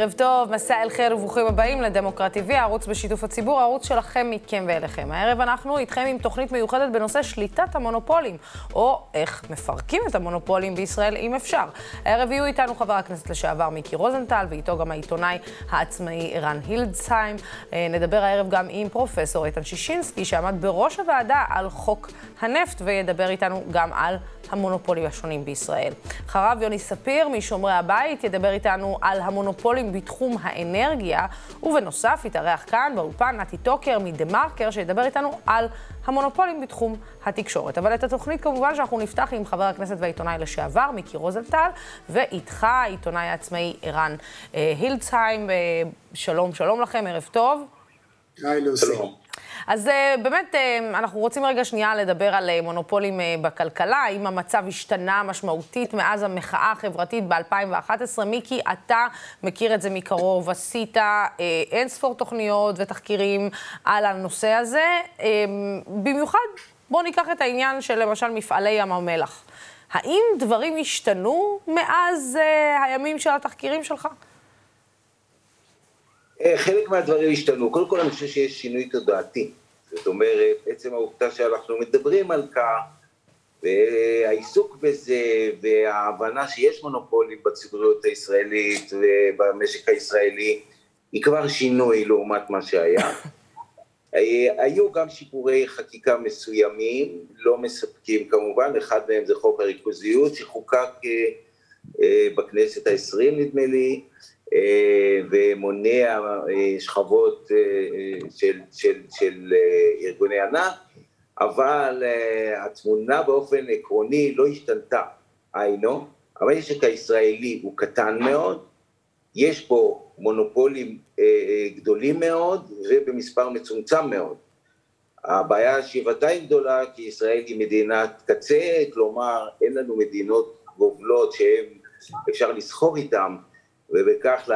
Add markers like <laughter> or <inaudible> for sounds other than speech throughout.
ערב טוב, מסע אל חיר וברוכים הבאים לדמוקרט TV, הערוץ בשיתוף הציבור, הערוץ שלכם, מכם ואליכם. הערב אנחנו איתכם עם תוכנית מיוחדת בנושא שליטת המונופולים, או איך מפרקים את המונופולים בישראל, אם אפשר. הערב יהיו איתנו חבר הכנסת לשעבר מיקי רוזנטל, ואיתו גם העיתונאי העצמאי ערן הילדסהיים. אה, נדבר הערב גם עם פרופסור איתן שישינסקי, שעמד בראש הוועדה על חוק הנפט, וידבר איתנו גם על המונופולים השונים בישראל. אחריו יוני ספיר משומרי הבית ידבר איתנו על המונופולים בתחום האנרגיה, ובנוסף יתארח כאן באולפן נתי טוקר מדה-מרקר, שידבר איתנו על המונופולים בתחום התקשורת. אבל את התוכנית כמובן שאנחנו נפתח עם חבר הכנסת והעיתונאי לשעבר, מיקי רוזנטל, ואיתך העיתונאי העצמאי ערן אה, הילדסהיים. אה, שלום, שלום לכם, ערב טוב. היי לוסי. אז אה, באמת, אה, אנחנו רוצים רגע שנייה לדבר על אה, מונופולים בכלכלה, האם המצב השתנה משמעותית מאז המחאה החברתית ב-2011. מיקי, אתה מכיר את זה מקרוב, עשית אין ספור תוכניות ותחקירים על הנושא הזה. במיוחד, בואו ניקח את העניין של למשל מפעלי ים המלח. האם דברים השתנו מאז הימים של התחקירים שלך? חלק מהדברים השתנו. קודם כל אני חושב שיש שינוי תודעתי. זאת אומרת, עצם העובדה שאנחנו מדברים על כך, והעיסוק בזה, וההבנה שיש מונופולים בציבוריות הישראלית ובמשק הישראלי, היא כבר שינוי לעומת מה שהיה. <laughs> היו גם שיפורי חקיקה מסוימים, לא מספקים כמובן, אחד מהם זה חוק הריכוזיות שחוקק אה, אה, בכנסת העשרים נדמה לי, אה, ומונע אה, שכבות אה, של, של, של ארגוני ענק, אבל התמונה באופן עקרוני לא השתנתה, היינו, המשק הישראלי הוא קטן מאוד, יש פה מונופולים גדולים מאוד ובמספר מצומצם מאוד. הבעיה שבעתיים גדולה כי ישראל היא מדינת קצה, כלומר אין לנו מדינות גובלות שהן אפשר לסחור איתן ובכך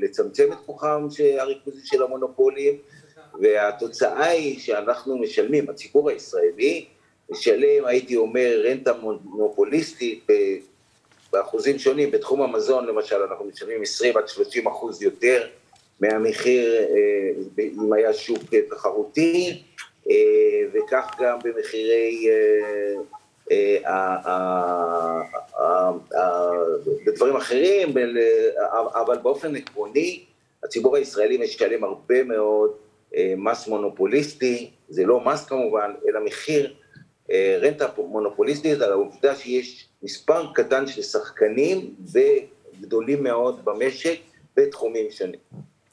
לצמצם את כוחם הריכוזי של המונופולים, והתוצאה היא שאנחנו משלמים, הציבור הישראלי משלם, הייתי אומר, רנטה מונופוליסטית באחוזים שונים, בתחום המזון למשל אנחנו משלמים 20 עד 30 אחוז יותר מהמחיר אה, אם היה שוק תחרותי, אה, וכך גם במחירי אה, בדברים אחרים, אבל באופן עקרוני הציבור הישראלי משלם הרבה מאוד אה, מס מונופוליסטי, זה לא מס כמובן, אלא מחיר אה, רנטה מונופוליסטית על העובדה שיש מספר קטן של שחקנים וגדולים מאוד במשק בתחומים שונים.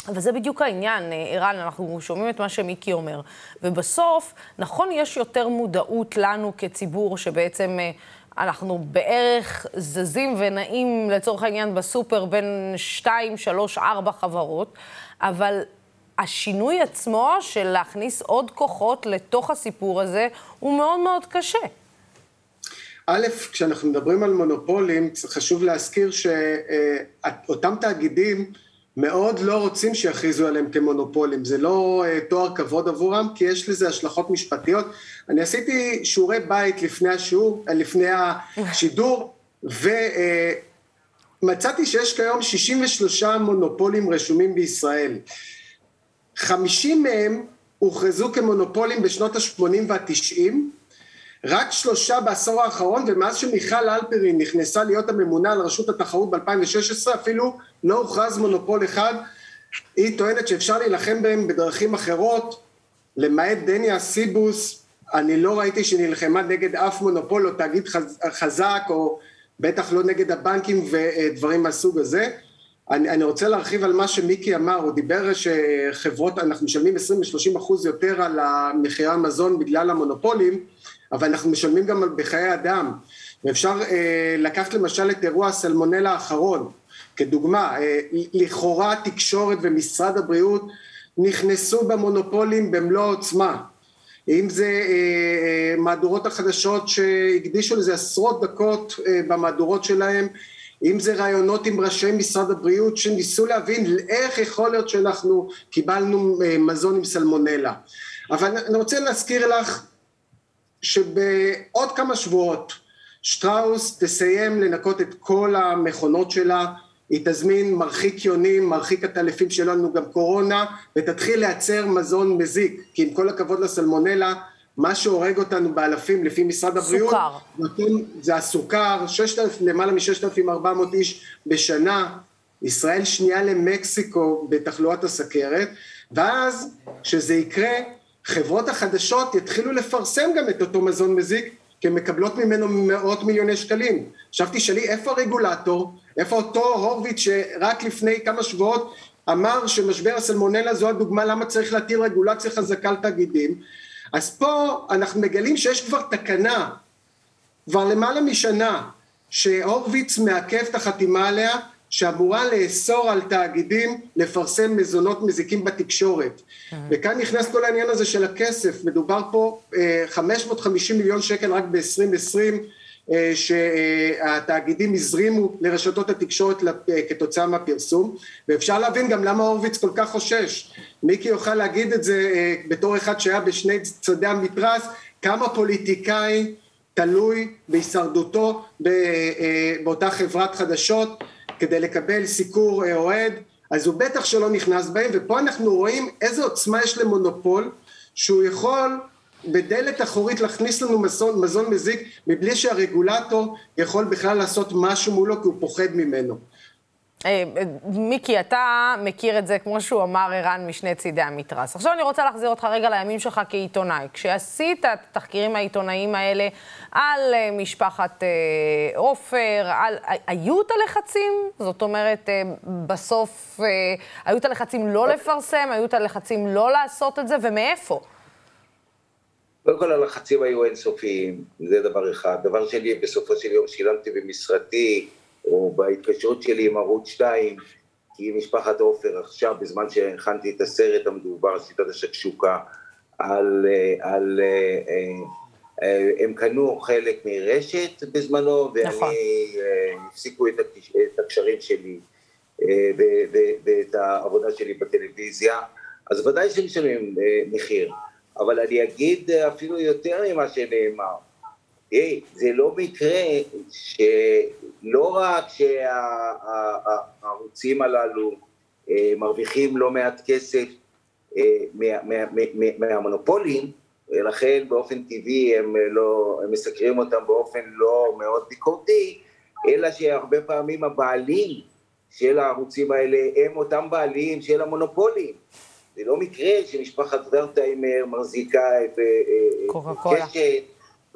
אבל זה בדיוק העניין, אה, ערן, אנחנו שומעים את מה שמיקי אומר. ובסוף, נכון, יש יותר מודעות לנו כציבור, שבעצם אה, אנחנו בערך זזים ונעים, לצורך העניין, בסופר בין שתיים, שלוש, ארבע חברות, אבל השינוי עצמו של להכניס עוד כוחות לתוך הסיפור הזה, הוא מאוד מאוד קשה. א', כשאנחנו מדברים על מונופולים, חשוב להזכיר שאותם תאגידים, מאוד לא רוצים שיכריזו עליהם כמונופולים, זה לא uh, תואר כבוד עבורם, כי יש לזה השלכות משפטיות. אני עשיתי שיעורי בית לפני השיעור, uh, לפני השידור, ומצאתי uh, שיש כיום 63 מונופולים רשומים בישראל. 50 מהם הוכרזו כמונופולים בשנות ה-80 וה-90, רק שלושה בעשור האחרון, ומאז שמיכל אלפרין נכנסה להיות הממונה על רשות התחרות ב-2016, אפילו לא הוכרז מונופול אחד. היא טוענת שאפשר להילחם בהם בדרכים אחרות, למעט דניה סיבוס, אני לא ראיתי שנלחמה נגד אף מונופול או תאגיד חזק, או בטח לא נגד הבנקים ודברים מהסוג הזה. אני, אני רוצה להרחיב על מה שמיקי אמר, הוא דיבר שחברות, אנחנו משלמים 20-30 אחוז יותר על מחירי המזון בגלל המונופולים, אבל אנחנו משלמים גם בחיי אדם. ואפשר אה, לקחת למשל את אירוע הסלמונלה האחרון, כדוגמה, אה, לכאורה התקשורת ומשרד הבריאות נכנסו במונופולים במלוא העוצמה. אם זה אה, אה, מהדורות החדשות שהקדישו לזה עשרות דקות אה, במהדורות שלהם, אם זה ראיונות עם ראשי משרד הבריאות שניסו להבין איך יכול להיות שאנחנו קיבלנו אה, מזון עם סלמונלה. אבל אני רוצה להזכיר לך שבעוד כמה שבועות שטראוס תסיים לנקות את כל המכונות שלה. היא תזמין מרחיק יונים, מרחיק עטלפים שלא לנו גם קורונה, ותתחיל לייצר מזון מזיק, כי עם כל הכבוד לסלמונלה, מה שהורג אותנו באלפים לפי משרד הבריאות, סוכר. זה הסוכר, 6,000, למעלה מ-6,400 איש בשנה, ישראל שנייה למקסיקו בתחלואת הסכרת, ואז כשזה יקרה, חברות החדשות יתחילו לפרסם גם את אותו מזון מזיק, כי הן מקבלות ממנו מאות מיליוני שקלים. עכשיו תשאלי, איפה הרגולטור? איפה אותו הורוביץ שרק לפני כמה שבועות אמר שמשבר הסלמונלה זו הדוגמה למה צריך להטיל רגולציה חזקה על תאגידים? אז פה אנחנו מגלים שיש כבר תקנה, כבר למעלה משנה, שהורוביץ מעכב את החתימה עליה, שאמורה לאסור על תאגידים לפרסם מזונות מזיקים בתקשורת. וכאן נכנס כל העניין הזה של הכסף, מדובר פה אה, 550 מיליון שקל רק ב-2020, אה, שהתאגידים הזרימו לרשתות התקשורת אה, כתוצאה מהפרסום, ואפשר להבין גם למה הורוביץ כל כך חושש. מיקי יוכל להגיד את זה אה, בתור אחד שהיה בשני צדי המתרס, כמה פוליטיקאי תלוי בהישרדותו אה, באותה חברת חדשות כדי לקבל סיקור אה, אוהד, אז הוא בטח שלא נכנס בהם, ופה אנחנו רואים איזה עוצמה יש למונופול, שהוא יכול בדלת אחורית להכניס לנו מזון, מזון מזיק מבלי שהרגולטור יכול בכלל לעשות משהו מולו כי הוא פוחד ממנו. אה, מיקי, אתה מכיר את זה, כמו שהוא אמר, ערן, משני צידי המתרס. עכשיו אני רוצה להחזיר אותך רגע לימים שלך כעיתונאי. כשעשית את התחקירים העיתונאיים האלה על אה, משפחת אה, עופר, על... היו את הלחצים? זאת אומרת, אה, בסוף אה, היו את הלחצים לא לפרסם, היו את הלחצים לא לעשות את זה, ומאיפה? קודם כל הלחצים היו אינסופיים, זה דבר אחד. דבר שני, בסופו של יום שילמתי במשרתי, או בהתקשרות שלי עם ערוץ 2, כי משפחת עופר עכשיו, בזמן שהכנתי את הסרט המדובר, שיטת השקשוקה, על... אה, על אה, אה, הם קנו חלק מרשת בזמנו, ואני, נכון. הפסיקו את הקש- את הקשרים שלי ו- ו- ואת העבודה שלי בטלוויזיה, אז ודאי שמשלמים מחיר. אבל אני אגיד אפילו יותר ממה שנאמר. תראי, זה לא מקרה שלא רק שהערוצים הללו אה, מרוויחים לא מעט כסף אה, מה- מה- מה- מהמונופולים, ולכן באופן טבעי הם, לא, הם מסקרים אותם באופן לא מאוד ביקורתי, אלא שהרבה פעמים הבעלים של הערוצים האלה הם אותם בעלים של המונופולים. זה לא מקרה שמשפחת ורטהיימר מחזיקה את אה, אה. קשת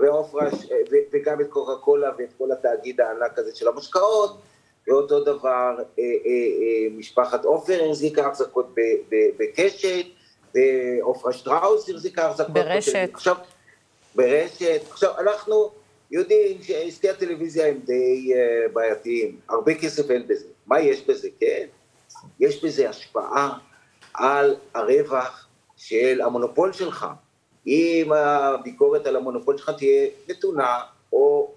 ועופרה, ו- וגם את קוקה קולה ואת כל התאגיד הענק הזה של המשקאות, ואותו דבר אה, אה, אה, משפחת עופר החזיקה החזקות בקשת, ועופרה שטראוס החזיקה החזקות ברשת. עכשיו, ברשת. עכשיו, אנחנו יודעים שעסקי הטלוויזיה הם די אה, בעייתיים, הרבה כסף אין בזה. מה יש בזה? כן, יש בזה השפעה על הרווח של המונופול שלך. אם הביקורת על המונופול שלך תהיה נתונה או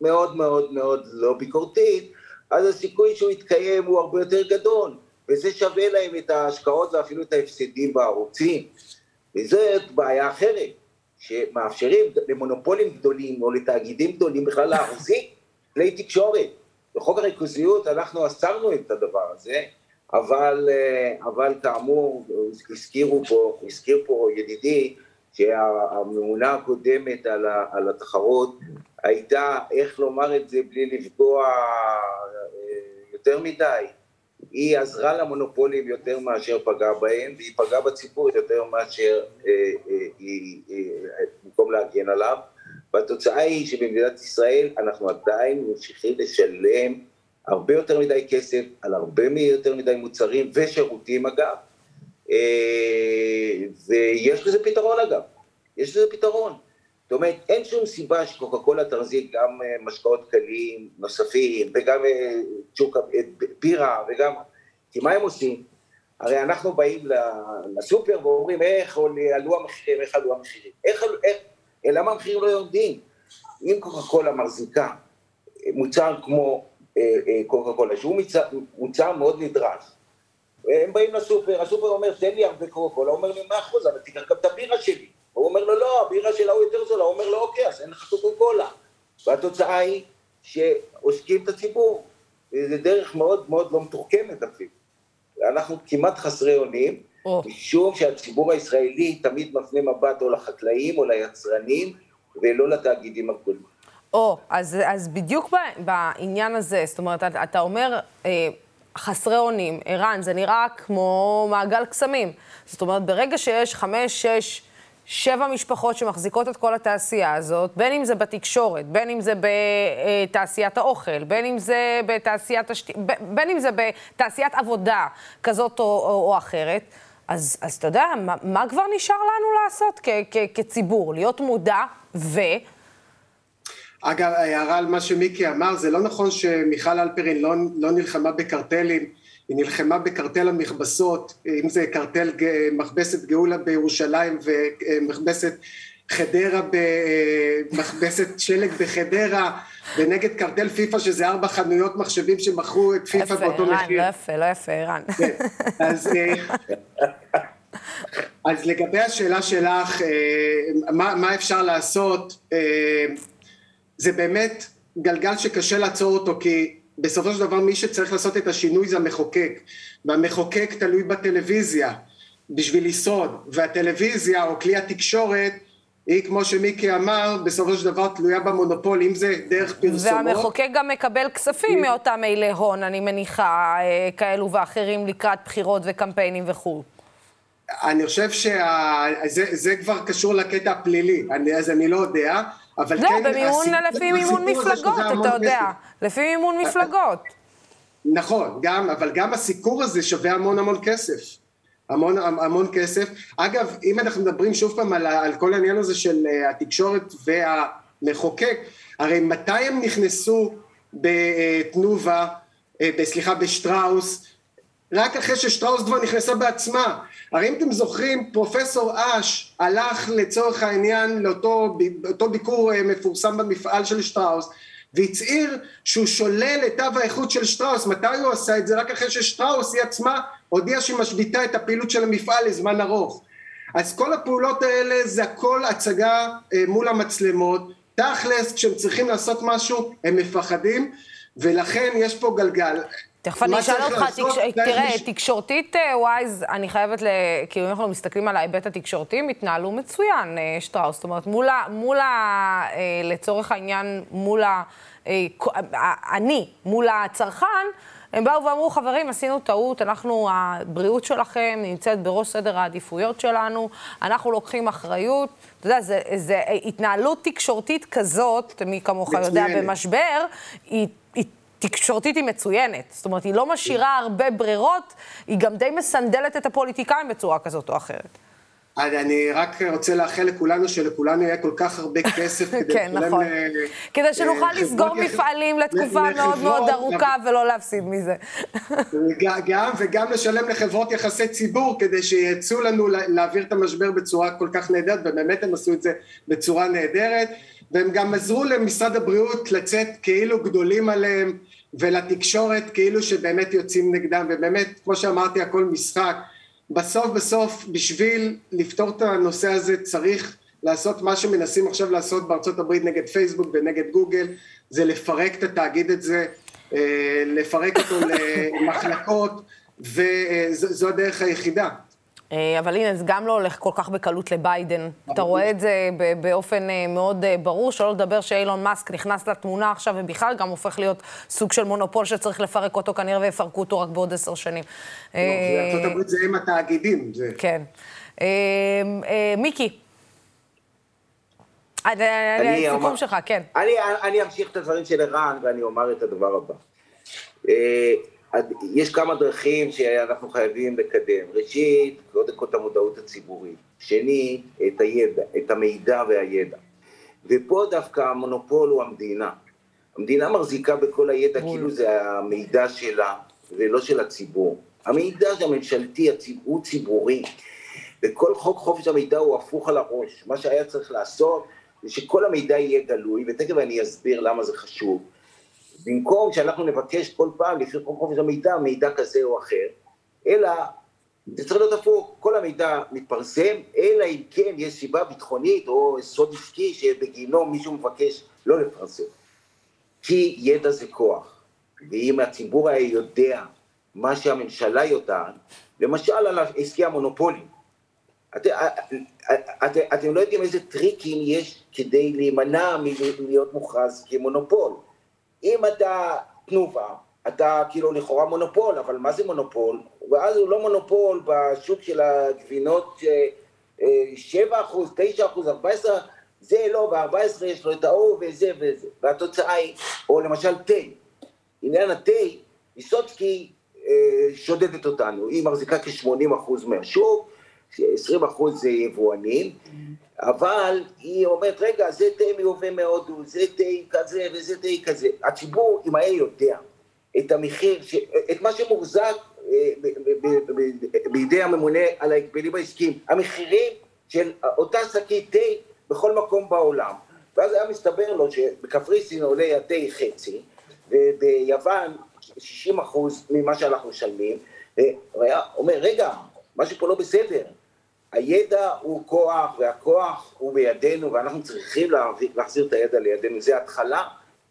מאוד מאוד מאוד לא ביקורתית, אז הסיכוי שהוא יתקיים הוא הרבה יותר גדול, וזה שווה להם את ההשקעות ואפילו את ההפסדים בערוצים. וזאת בעיה אחרת, שמאפשרים למונופולים גדולים או לתאגידים גדולים בכלל להחזיק כלי תקשורת. בחוק הריכוזיות אנחנו אסרנו את הדבר הזה, אבל, אה, אבל כאמור, הזכירו פה, הזכיר פה ידידי, שהממונה הקודמת על, ה, על התחרות הייתה, איך לומר את זה בלי לפגוע אה, יותר מדי, היא עזרה למונופולים יותר מאשר פגעה בהם, והיא פגעה בציבור יותר מאשר אה, אה, היא, אה, במקום להגן עליו, והתוצאה היא שבמדינת ישראל אנחנו עדיין ממשיכים לשלם הרבה יותר מדי כסף על הרבה יותר מדי מוצרים ושירותים אגב, אה, ויש לזה פתרון אגב, יש לזה פתרון. זאת אומרת, אין שום סיבה שקוקה קולה תחזיק גם אה, משקאות קלים נוספים, וגם אה, צ'וקה, בירה, וגם... כי מה הם עושים? הרי אנחנו באים לסופר ואומרים איך עלו המחירים, איך עלו המחירים. איך, איך, למה המחירים לא יורדים? אם קוקה קולה מחזיקה מוצר כמו קוקה קולה, שהוא מוצר, מאוד נדרש, הם באים לסופר, הסופר אומר, תן לי הרבה קוקה קולה, הוא אומר לי, מאה אחוז, אבל תיקח גם את הבירה שלי. הוא אומר לו, לא, הבירה שלה הוא יותר זולה, הוא אומר לו, אוקיי, אז אין לך קוקה קולה. והתוצאה היא שעושקים את הציבור. זו דרך מאוד מאוד לא מתוחכמת אפילו. אנחנו כמעט חסרי אונים, משום שהציבור הישראלי תמיד מפנה מבט או לחקלאים או ליצרנים, ולא לתאגידים הגדולים. או, אז, אז בדיוק בעניין הזה, זאת אומרת, אתה, אומר, אה, חסרי אונים, ערן, זה נראה כמו מעגל קסמים. זאת אומרת, ברגע שיש חמש, שש, שבע משפחות שמחזיקות את כל התעשייה הזאת, בין אם זה בתקשורת, בין אם זה בתעשיית האוכל, בין אם זה בתעשיית השתי... בין אם זה בתעשיית עבודה כזאת או, או, או אחרת, אז, אז אתה יודע, מה, מה כבר נשאר לנו לעשות כ, כ, כציבור? להיות מודע ו... אגב, הערה על מה שמיקי אמר, זה לא נכון שמיכל אלפרין לא, לא נלחמה בקרטלים, היא נלחמה בקרטל המכבסות, אם זה קרטל מכבסת גאולה בירושלים ומכבסת חדרה במכבסת שלג בחדרה, ונגד קרטל פיפ"א שזה ארבע חנויות מחשבים שמכרו את פיפ"א באותו מחיר. לא יפה, לא יפה, ערן. כן, אז, אה, אז לגבי השאלה שלך, אה, מה, מה אפשר לעשות, אה, זה באמת גלגל שקשה לעצור אותו כי בסופו של דבר מי שצריך לעשות את השינוי זה המחוקק. והמחוקק תלוי בטלוויזיה בשביל לשרוד והטלוויזיה או כלי התקשורת היא כמו שמיקי אמר בסופו של דבר תלויה במונופול אם זה דרך פרסומות. והמחוקק גם מקבל כספים מאותם אילי הון אני מניחה אה, כאלו ואחרים לקראת בחירות וקמפיינים וכו' אני חושב שזה כבר קשור לקטע הפלילי, אני, אז אני לא יודע, אבל לא, כן... לא, במימון, לפי מימון מפלגות, אתה יודע. לפי מימון אה, מפלגות. נכון, גם, אבל גם הסיקור הזה שווה המון המון כסף. המון המון כסף. אגב, אם אנחנו מדברים שוב פעם על, על כל העניין הזה של uh, התקשורת והמחוקק, הרי מתי הם נכנסו בתנובה, סליחה, בשטראוס, רק אחרי ששטראוס כבר נכנסה בעצמה. הרי אם אתם זוכרים, פרופסור אש הלך לצורך העניין לאותו ביקור אה, מפורסם במפעל של שטראוס, והצהיר שהוא שולל את תו האיכות של שטראוס. מתי הוא עשה את זה? רק אחרי ששטראוס היא עצמה הודיעה שהיא משביתה את הפעילות של המפעל לזמן ארוך. אז כל הפעולות האלה זה הכל הצגה אה, מול המצלמות. תכלס, כשהם צריכים לעשות משהו, הם מפחדים, ולכן יש פה גלגל. תכף אני אשאל אותך, תראה, תקשורתית אה, ווייז, אני חייבת, כאילו אם אנחנו מסתכלים על ההיבט התקשורתי, הם התנהלו מצוין, אה, שטראוס. זאת אומרת, מול ה... אה, לצורך העניין, מול ה... אני, מול הצרכן, הם באו ואמרו, חברים, עשינו טעות, אנחנו, הבריאות שלכם נמצאת בראש סדר העדיפויות שלנו, אנחנו לוקחים אחריות. אתה יודע, זו התנהלות תקשורתית כזאת, מי כמוך יודע, במשבר, היא... תקשורתית היא מצוינת. זאת אומרת, היא לא משאירה הרבה ברירות, היא גם די מסנדלת את הפוליטיקאים בצורה כזאת או אחרת. אני רק רוצה לאחל לכולנו שלכולנו יהיה כל כך הרבה כסף כדי <laughs> כן, נכון. כדי שנוכל אה, לסגור מפעלים לתקופה מאוד מאוד ארוכה ולא להפסיד מזה. גם, וגם לשלם לחברות יחסי ציבור כדי שיצאו לנו להעביר את המשבר בצורה כל כך נהדרת, ובאמת הם עשו את זה בצורה נהדרת, והם גם עזרו למשרד הבריאות לצאת כאילו גדולים עליהם, ולתקשורת כאילו שבאמת יוצאים נגדם, ובאמת, כמו שאמרתי, הכל משחק. בסוף בסוף, בשביל לפתור את הנושא הזה צריך לעשות מה שמנסים עכשיו לעשות בארצות הברית נגד פייסבוק ונגד גוגל, זה לפרק את התאגיד הזה, אה, לפרק אותו למחלקות, וזו הדרך היחידה. אה, אבל הנה, זה גם לא הולך כל כך בקלות לביידן. אתה רואה את זה באופן אה, מאוד אה, ברור, שלא לדבר שאילון מאסק נכנס לתמונה עכשיו, ובכלל גם הופך להיות סוג של מונופול שצריך לפרק אותו כנראה, ויפרקו אותו רק בעוד עשר שנים. לא, הברית זה עם התאגידים. כן. מיקי. סיכום שלך, כן. אני אמשיך את הדברים של ערן, ואני אומר את הדבר הבא. יש כמה דרכים שאנחנו חייבים לקדם. ראשית, קודם כל את המודעות הציבורית. שנית, את הידע, את המידע והידע. ופה דווקא המונופול הוא המדינה. המדינה מחזיקה בכל הידע כאילו זה המידע שלה ולא של הציבור. המידע הממשלתי הוא ציבורי, וכל חוק חופש המידע הוא הפוך על הראש. מה שהיה צריך לעשות זה שכל המידע יהיה גלוי, ותכף אני אסביר למה זה חשוב. במקום שאנחנו נבקש כל פעם לפי חוק חופש המידע מידע כזה או אחר, אלא זה צריך להיות הפוך, כל המידע מתפרסם, אלא אם כן יש סיבה ביטחונית או סוד עסקי שבגינו מישהו מבקש לא לפרסם. כי ידע זה כוח. ואם הציבור היה יודע מה שהממשלה יודעת, למשל על עסקי המונופולים. את, את, את, אתם לא יודעים איזה טריקים יש כדי להימנע מלהיות מוכרז כמונופול. אם אתה תנובה, אתה כאילו לכאורה מונופול, אבל מה זה מונופול? ואז הוא לא מונופול בשוק של הגבינות 7 אחוז, 9 אחוז, 14, זה לא, ב-14 יש לו את ההוא וזה וזה, והתוצאה היא, או למשל תה, עניין התה, ויסוצקי אה, שודדת אותנו, היא מחזיקה כ-80 אחוז מהשוק, 20 אחוז זה יבואנים, אבל היא אומרת, רגע, זה תה מיובא מהודו, זה תה כזה וזה תה כזה. הציבור, אם היה יודע את המחיר, את מה שמוחזק אה, בידי הממונה על ההגבלים העסקיים, המחירים של אותה שקית תה בכל מקום בעולם. ואז היה מסתבר לו שבקפריסין עולה התה חצי, וביוון 60 אחוז ממה שאנחנו משלמים, והוא היה אומר, רגע, משהו פה לא בסדר. הידע הוא כוח, והכוח הוא בידינו, ואנחנו צריכים להחזיר את הידע לידינו. זה התחלה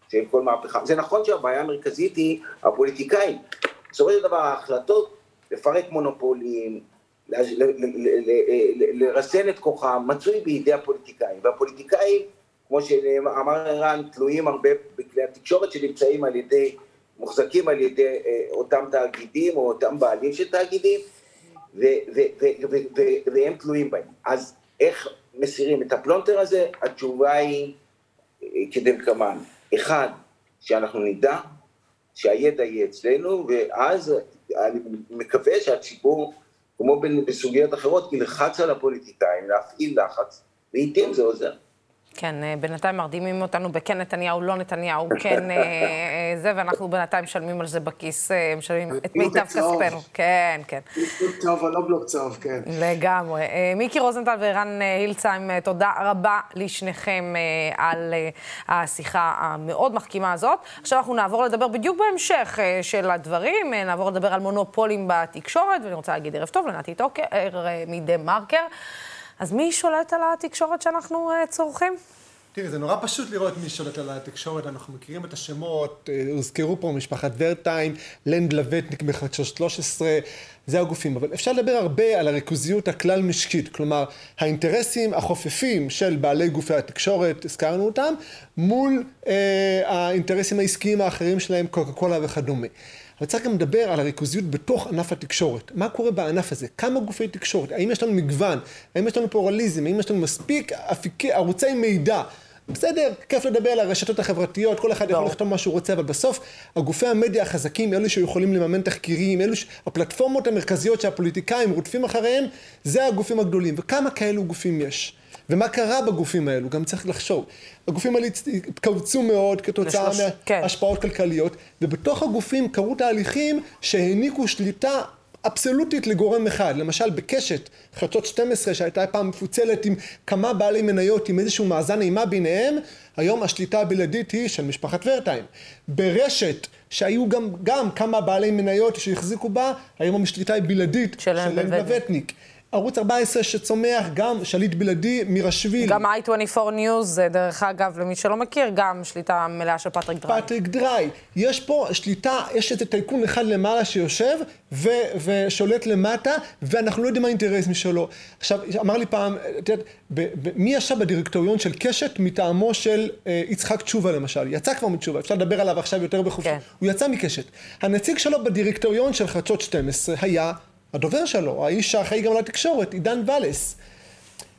של כל מהפכה. זה נכון שהבעיה המרכזית היא הפוליטיקאים. בסופו של דבר ההחלטות לפרק מונופולים, לרסן את כוחם, מצוי בידי הפוליטיקאים. והפוליטיקאים, כמו שאמר ערן, תלויים הרבה בכלי התקשורת שנמצאים על ידי, מוחזקים על ידי אה, אותם תאגידים או אותם בעלים של תאגידים, והם תלויים בהם. אז איך מסירים את הפלונטר הזה? התשובה היא אה, כדלקמן. אחד, שאנחנו נדע שהידע יהיה אצלנו, ואז אני מקווה שהציבור, כמו בסוגיות אחרות, ילחץ על הפוליטיקאים, להפעיל לחץ, לעיתים זה עוזר. כן, אה, בינתיים מרדימים אותנו בכן נתניהו, לא נתניהו, כן אה, אה, זה, ואנחנו בינתיים משלמים על זה בכיס, משלמים את מיטב כספנו. כן, כן. בלוק צהוב או לא בלוק צהוב, כן. לגמרי. מיקי רוזנטל וערן הילצהיים, תודה רבה לשניכם על השיחה המאוד מחכימה הזאת. עכשיו אנחנו נעבור לדבר בדיוק בהמשך של הדברים, נעבור לדבר על מונופולים בתקשורת, ואני רוצה להגיד ערב טוב לנתי טוקר מדה מרקר. אז מי שולט על התקשורת שאנחנו uh, צורכים? תראי, זה נורא פשוט לראות מי שולט על התקשורת, אנחנו מכירים את השמות, אה, הוזכרו פה משפחת ורטיים, לנד לבטניק בחדשות 13, זה הגופים, אבל אפשר לדבר הרבה על הריכוזיות הכלל משקית, כלומר, האינטרסים החופפים של בעלי גופי התקשורת, הזכרנו אותם, מול אה, האינטרסים העסקיים האחרים שלהם, קוקה קולה וכדומה. אבל צריך גם לדבר על הריכוזיות בתוך ענף התקשורת. מה קורה בענף הזה? כמה גופי תקשורת? האם יש לנו מגוון? האם יש לנו פורליזם? האם יש לנו מספיק אפיקי, ערוצי מידע? בסדר, כיף לדבר על הרשתות החברתיות, כל אחד יכול לא. לכתוב מה שהוא רוצה, אבל בסוף הגופי המדיה החזקים, אלו שיכולים לממן תחקירים, אלו ש... הפלטפורמות המרכזיות שהפוליטיקאים רודפים אחריהם, זה הגופים הגדולים. וכמה כאלו גופים יש? ומה קרה בגופים האלו, גם צריך לחשוב. הגופים האלה התכווצו מאוד כתוצאה כן. מהשפעות כן. כלכליות, ובתוך הגופים קרו תהליכים שהעניקו שליטה אבסולוטית לגורם אחד. למשל בקשת, חדשות 12, שהייתה פעם מפוצלת עם כמה בעלי מניות, עם איזשהו מאזן אימה ביניהם, היום השליטה הבלעדית היא של משפחת ורטיים. ברשת, שהיו גם, גם כמה בעלי מניות שהחזיקו בה, היום השליטה היא בלעדית של לן בלווטניק. ערוץ 14 שצומח גם שליט בלעדי מירילשווילי. גם i24 News, דרך אגב, למי שלא מכיר, גם שליטה מלאה של פטריק דרהי. פטריק דרהי. יש פה שליטה, יש איזה טייקון אחד למעלה שיושב ו- ושולט למטה, ואנחנו לא יודעים מה האינטרס משלו. עכשיו, אמר לי פעם, את יודעת, מי ישב בדירקטוריון של קשת מטעמו של אה, יצחק תשובה למשל? יצא כבר מתשובה, אפשר לדבר עליו עכשיו יותר בחופשי. כן. הוא יצא מקשת. הנציג שלו בדירקטוריון של חדשות 12 היה הדובר שלו, האיש האחראי גם על התקשורת, עידן ואלס.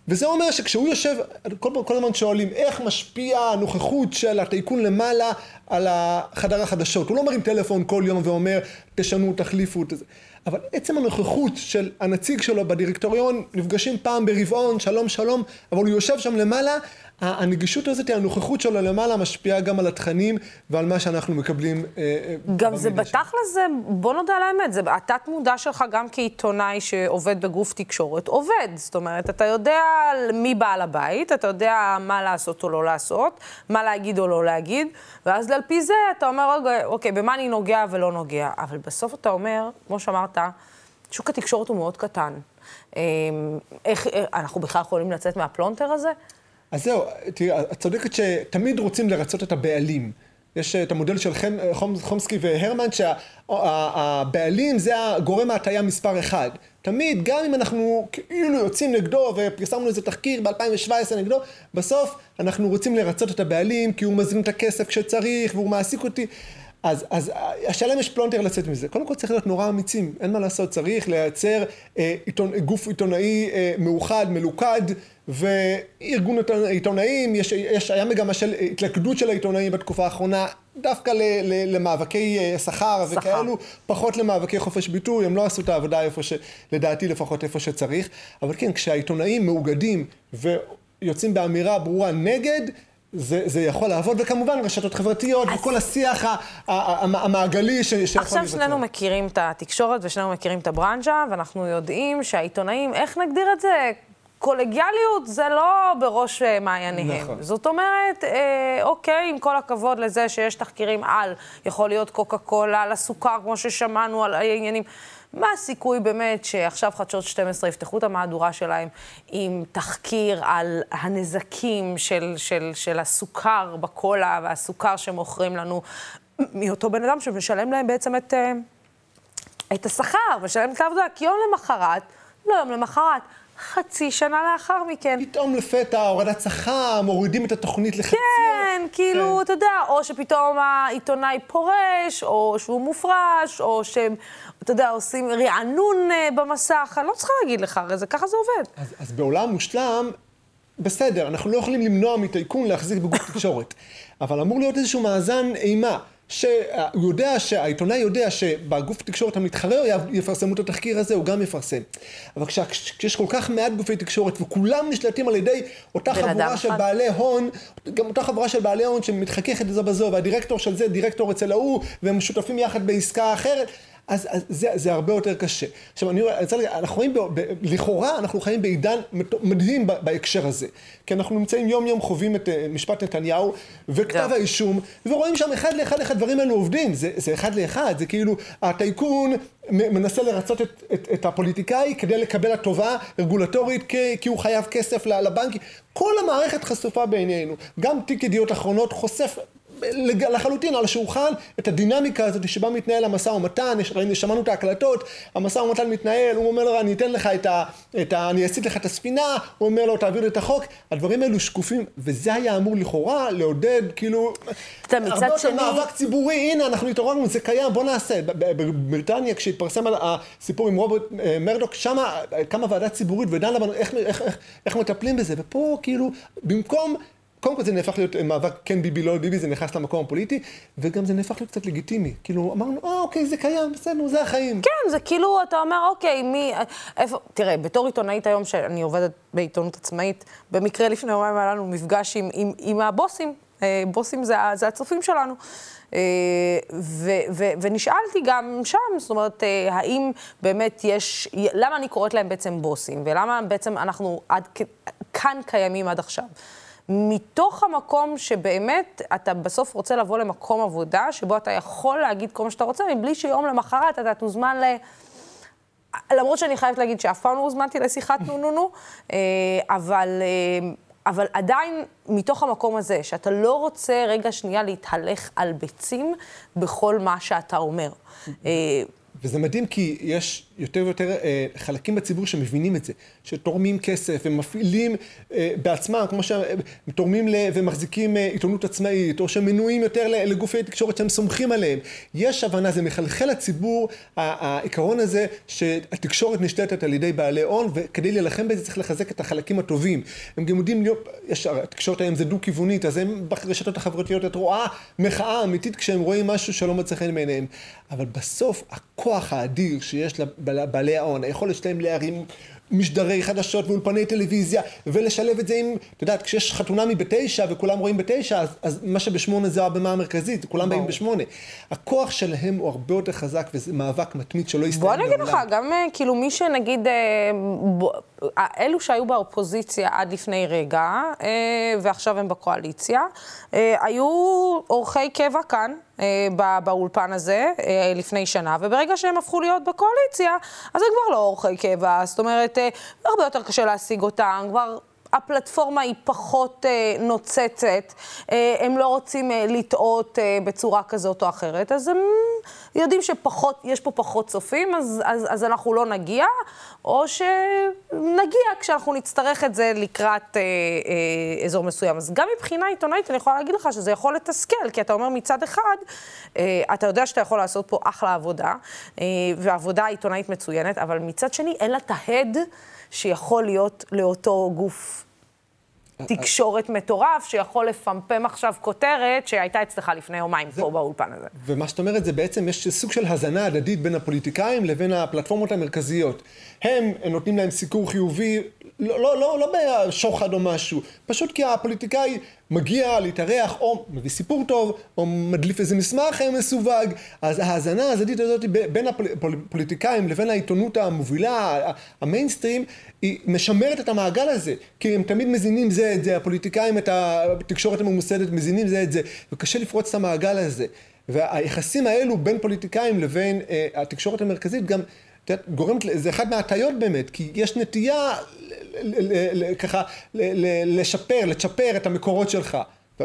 וזה אומר שכשהוא יושב, כל, כל הזמן שואלים איך משפיע הנוכחות של הטייקון למעלה על החדר החדשות. הוא לא מרים טלפון כל יום ואומר תשנו, תחליפו את זה. אבל עצם הנוכחות של הנציג שלו בדירקטוריון, נפגשים פעם ברבעון, שלום שלום, אבל הוא יושב שם למעלה, הנגישות הזאת, הנוכחות שלו למעלה, משפיעה גם על התכנים ועל מה שאנחנו מקבלים. אה, אה, גם זה בתכל'ס, בוא נודה על האמת, זה התת מודע שלך גם כעיתונאי שעובד בגוף תקשורת, עובד. זאת אומרת, אתה יודע מי בעל הבית, אתה יודע מה לעשות או לא לעשות, מה להגיד או לא להגיד, ואז על פי זה אתה אומר, אוקיי, במה אני נוגע ולא נוגע. אבל בסוף אתה אומר, כמו שאמרת, שוק התקשורת הוא מאוד קטן. אמ, איך, אנחנו בכלל יכולים לצאת מהפלונטר הזה? אז זהו, תראי, את צודקת שתמיד רוצים לרצות את הבעלים. יש את המודל של חומסקי והרמן, שהבעלים זה הגורם ההטייה מספר אחד. תמיד, גם אם אנחנו כאילו יוצאים נגדו ופרסמנו איזה תחקיר ב-2017 נגדו, בסוף אנחנו רוצים לרצות את הבעלים כי הוא מזרים את הכסף כשצריך והוא מעסיק אותי. אז, אז השאלה אם יש פלונטר לצאת מזה. קודם כל צריך להיות נורא אמיצים, אין מה לעשות, צריך לייצר אה, עיתון, גוף עיתונאי אה, מאוחד, מלוכד, וארגון עיתונאים, יש, יש, היה מגמה של התלכדות של העיתונאים בתקופה האחרונה, דווקא ל, ל, למאבקי אה, שכר וכאלו, פחות למאבקי חופש ביטוי, הם לא עשו את העבודה איפה ש... לדעתי לפחות איפה שצריך, אבל כן, כשהעיתונאים מאוגדים ויוצאים באמירה ברורה נגד, זה, זה יכול לעבוד, וכמובן רשתות חברתיות אז... וכל השיח המעגלי ש, שיכול עכשיו לבצע. שנינו מכירים את התקשורת ושנינו מכירים את הברנז'ה, ואנחנו יודעים שהעיתונאים, איך נגדיר את זה? קולגיאליות זה לא בראש אה, מעייניהם. נכון. זאת אומרת, אה, אוקיי, עם כל הכבוד לזה שיש תחקירים על, יכול להיות קוקה קולה, על הסוכר, כמו ששמענו, על העניינים. מה הסיכוי באמת שעכשיו חדשות 12 יפתחו את המהדורה שלהם עם תחקיר על הנזקים של, של, של הסוכר בקולה והסוכר שמוכרים לנו מאותו בן אדם שמשלם להם בעצם את, אה, את השכר, משלם את העבודה, כי יום למחרת, לא יום למחרת, חצי שנה לאחר מכן. פתאום לפתע הורדת שכר, מורידים את התוכנית לחצי. כן, כאילו, כן. אתה יודע, או שפתאום העיתונאי פורש, או שהוא מופרש, או שהם, אתה יודע, עושים רענון אה, במסך, אני לא צריכה להגיד לך, הרי זה ככה זה עובד. אז, אז בעולם מושלם, בסדר, אנחנו לא יכולים למנוע מטייקון להחזיק בגוף <laughs> תקשורת, אבל אמור להיות איזשהו מאזן אימה. שהוא יודע, שהעיתונאי יודע שבגוף התקשורת המתחרה יפרסמו את התחקיר הזה, הוא גם יפרסם. אבל כשיש כל כך מעט גופי תקשורת וכולם נשלטים על ידי אותה חבורה של בעלי הון, גם אותה חבורה של בעלי הון שמתחככת זו בזו, והדירקטור של זה דירקטור אצל ההוא, והם שותפים יחד בעסקה אחרת, אז, אז זה, זה הרבה יותר קשה. עכשיו, אני רוצה להגיד, אנחנו חיים, ב, ב, לכאורה, אנחנו חיים בעידן מדהים ב, בהקשר הזה. כי אנחנו נמצאים יום-יום, חווים את uh, משפט נתניהו וכתב האישום, ורואים שם אחד לאחד איך הדברים האלו עובדים. זה, זה אחד לאחד, זה כאילו, הטייקון מנסה לרצות את, את, את הפוליטיקאי כדי לקבל הטובה רגולטורית, כי, כי הוא חייב כסף לבנקים. כל המערכת חשופה בעינינו. גם תיק ידיעות אחרונות חושף לחלוטין על השולחן את הדינמיקה הזאת שבה מתנהל המשא ומתן, שמענו את ההקלטות, המשא ומתן מתנהל, הוא אומר לו אני אתן לך את ה... את ה אני אסיט לך את הספינה, הוא אומר לו תעביר לי את החוק, הדברים האלו שקופים, וזה היה אמור לכאורה לעודד כאילו... הרבה יותר מאבק ציבורי, הנה אנחנו התעוררנו, זה קיים, בוא נעשה. בבריטניה כשהתפרסם הסיפור עם רוברט אה, מרדוק, שמה קמה ועדה ציבורית ודנה בנו איך, איך, איך, איך מטפלים בזה, ופה כאילו במקום קודם כל זה נהפך להיות מאבק כן ביבי לא ביבי, זה נכנס למקום הפוליטי, וגם זה נהפך להיות קצת לגיטימי. כאילו, אמרנו, אה, אוקיי, זה קיים, בסדר, זה החיים. כן, זה כאילו, אתה אומר, אוקיי, מי... איפה... תראה, בתור עיתונאית היום, שאני עובדת בעיתונות עצמאית, במקרה לפני יומיים היה לנו מפגש עם, עם, עם הבוסים. אה, בוסים זה, זה הצופים שלנו. אה, ו, ו, ונשאלתי גם שם, זאת אומרת, אה, האם באמת יש, למה אני קוראת להם בעצם בוסים, ולמה בעצם אנחנו עד כאן קיימים עד עכשיו. מתוך המקום שבאמת אתה בסוף רוצה לבוא למקום עבודה, שבו אתה יכול להגיד כל מה שאתה רוצה, מבלי שיום למחרת אתה תוזמן ל... למרות שאני חייבת להגיד שאף פעם לא הוזמנתי לשיחת נו נו נו, אה, אבל, אה, אבל עדיין מתוך המקום הזה, שאתה לא רוצה רגע שנייה להתהלך על ביצים בכל מה שאתה אומר. אה, וזה מדהים כי יש יותר ויותר אה, חלקים בציבור שמבינים את זה, שתורמים כסף ומפעילים אה, בעצמם, כמו שתורמים ל, ומחזיקים אה, עיתונות עצמאית, או שמנויים יותר לגופי תקשורת שהם סומכים עליהם. יש הבנה, זה מחלחל לציבור, העיקרון הזה שהתקשורת נשלטת על ידי בעלי הון, וכדי להילחם בזה צריך לחזק את החלקים הטובים. הם גם יודעים להיות, יש, התקשורת היום זה דו-כיוונית, אז הם ברשתות החברתיות, את רואה מחאה אמיתית כשהם רואים משהו שלא מצא חן בעיניהם. אבל בסוף, הכוח האדיר שיש לבעלי ההון, היכולת שלהם להרים משדרי חדשות ואולפני טלוויזיה, ולשלב את זה עם, את יודעת, כשיש חתונמי בתשע וכולם רואים בתשע, אז, אז מה שבשמונה זה הבמה המרכזית, כולם באים בשמונה. הכוח שלהם הוא הרבה יותר חזק, וזה מאבק מתמיד שלא יסתיים לעולם. בוא נגיד לך, גם אה, כאילו מי שנגיד, אה, אה, אלו שהיו באופוזיציה עד לפני רגע, ועכשיו הם בקואליציה, היו אורחי קבע כאן. באולפן הזה לפני שנה, וברגע שהם הפכו להיות בקואליציה, אז הם כבר לא אורחי קבע, זאת אומרת, הרבה יותר קשה להשיג אותם, כבר הפלטפורמה היא פחות אה, נוצצת, אה, הם לא רוצים אה, לטעות אה, בצורה כזאת או אחרת, אז הם יודעים שיש פה פחות צופים, אז, אז, אז אנחנו לא נגיע, או שנגיע כשאנחנו נצטרך את זה לקראת אה, אה, אזור מסוים. אז גם מבחינה עיתונאית אני יכולה להגיד לך שזה יכול לתסכל, כי אתה אומר מצד אחד, אה, אתה יודע שאתה יכול לעשות פה אחלה עבודה, אה, ועבודה עיתונאית מצוינת, אבל מצד שני אין לה את ההד. שיכול להיות לאותו גוף תקשורת מטורף, שיכול לפמפם עכשיו כותרת שהייתה אצלך לפני יומיים פה באולפן הזה. ומה שאת אומרת זה בעצם, יש סוג של הזנה הדדית בין הפוליטיקאים לבין הפלטפורמות המרכזיות. הם נותנים להם סיקור חיובי, לא, לא, לא, לא בשוחד או משהו, פשוט כי הפוליטיקאי מגיע להתארח, או מביא סיפור טוב, או מדליף איזה מסמך מסווג, אז ההאזנה ההזדית הזאת בין הפוליטיקאים לבין העיתונות המובילה, המיינסטרים, היא משמרת את המעגל הזה, כי הם תמיד מזינים זה את זה, הפוליטיקאים את התקשורת הממוסדת מזינים זה את זה, וקשה לפרוץ את המעגל הזה. והיחסים האלו בין פוליטיקאים לבין אה, התקשורת המרכזית גם גורמת, זה אחד מההטיות באמת, כי יש נטייה ככה לשפר, לצ'פר את המקורות שלך.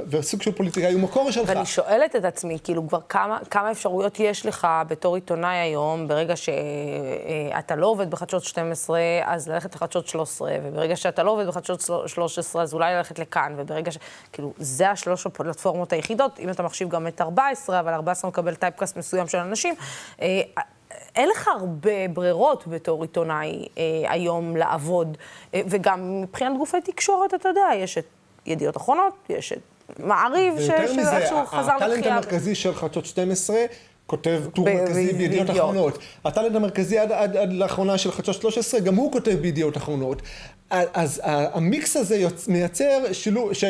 וסוג של פוליטיקאי הוא מקור שלך. ואני שואלת את עצמי, כאילו, כבר כמה, כמה אפשרויות יש לך בתור עיתונאי היום, ברגע שאתה לא עובד בחדשות 12, אז ללכת לחדשות 13, וברגע שאתה לא עובד בחדשות 13, אז אולי ללכת לכאן, וברגע ש... כאילו, זה השלוש הפלטפורמות היחידות, אם אתה מחשיב גם את 14, אבל 14 מקבל טייפקאסט מסוים של אנשים. אין לך הרבה ברירות בתור עיתונאי אה, היום לעבוד, אה, וגם מבחינת גופי תקשורת, אתה יודע, יש את ידיעות אחרונות, יש את מעריב, שאיכשהו חזר לתחייה. הטאלנט המרכזי של חדשות 12 כותב טור מרכזי בידיעות אחרונות. הטאלנט המרכזי עד, עד, עד לאחרונה של חדשות 13, גם הוא כותב בידיעות אחרונות. אז המיקס הזה יוצ... מייצר שילוב, ש...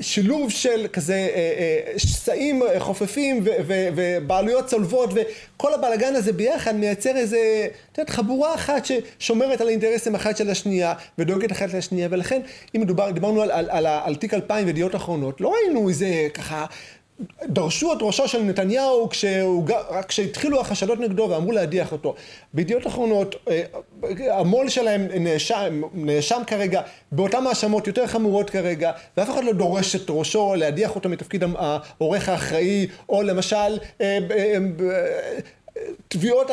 שילוב של כזה אה, אה, שסעים חופפים ו... ו... ובעלויות צולבות וכל הבלאגן הזה ביחד מייצר איזה, את יודעת, חבורה אחת ששומרת על האינטרסים אחת של השנייה ודואגת אחת לשנייה ולכן אם מדובר, דיברנו על, על, על, על תיק 2000 וידיעות אחרונות, לא ראינו איזה ככה דרשו את ראשו של נתניהו כשהוא, כשהתחילו החשדות נגדו ואמרו להדיח אותו. בידיעות אחרונות, אה, המו"ל שלהם נאשם, נאשם כרגע באותן האשמות יותר חמורות כרגע, ואף אחד לא דורש את ראשו להדיח אותו מתפקיד העורך האחראי, או למשל אה, אה, תביעות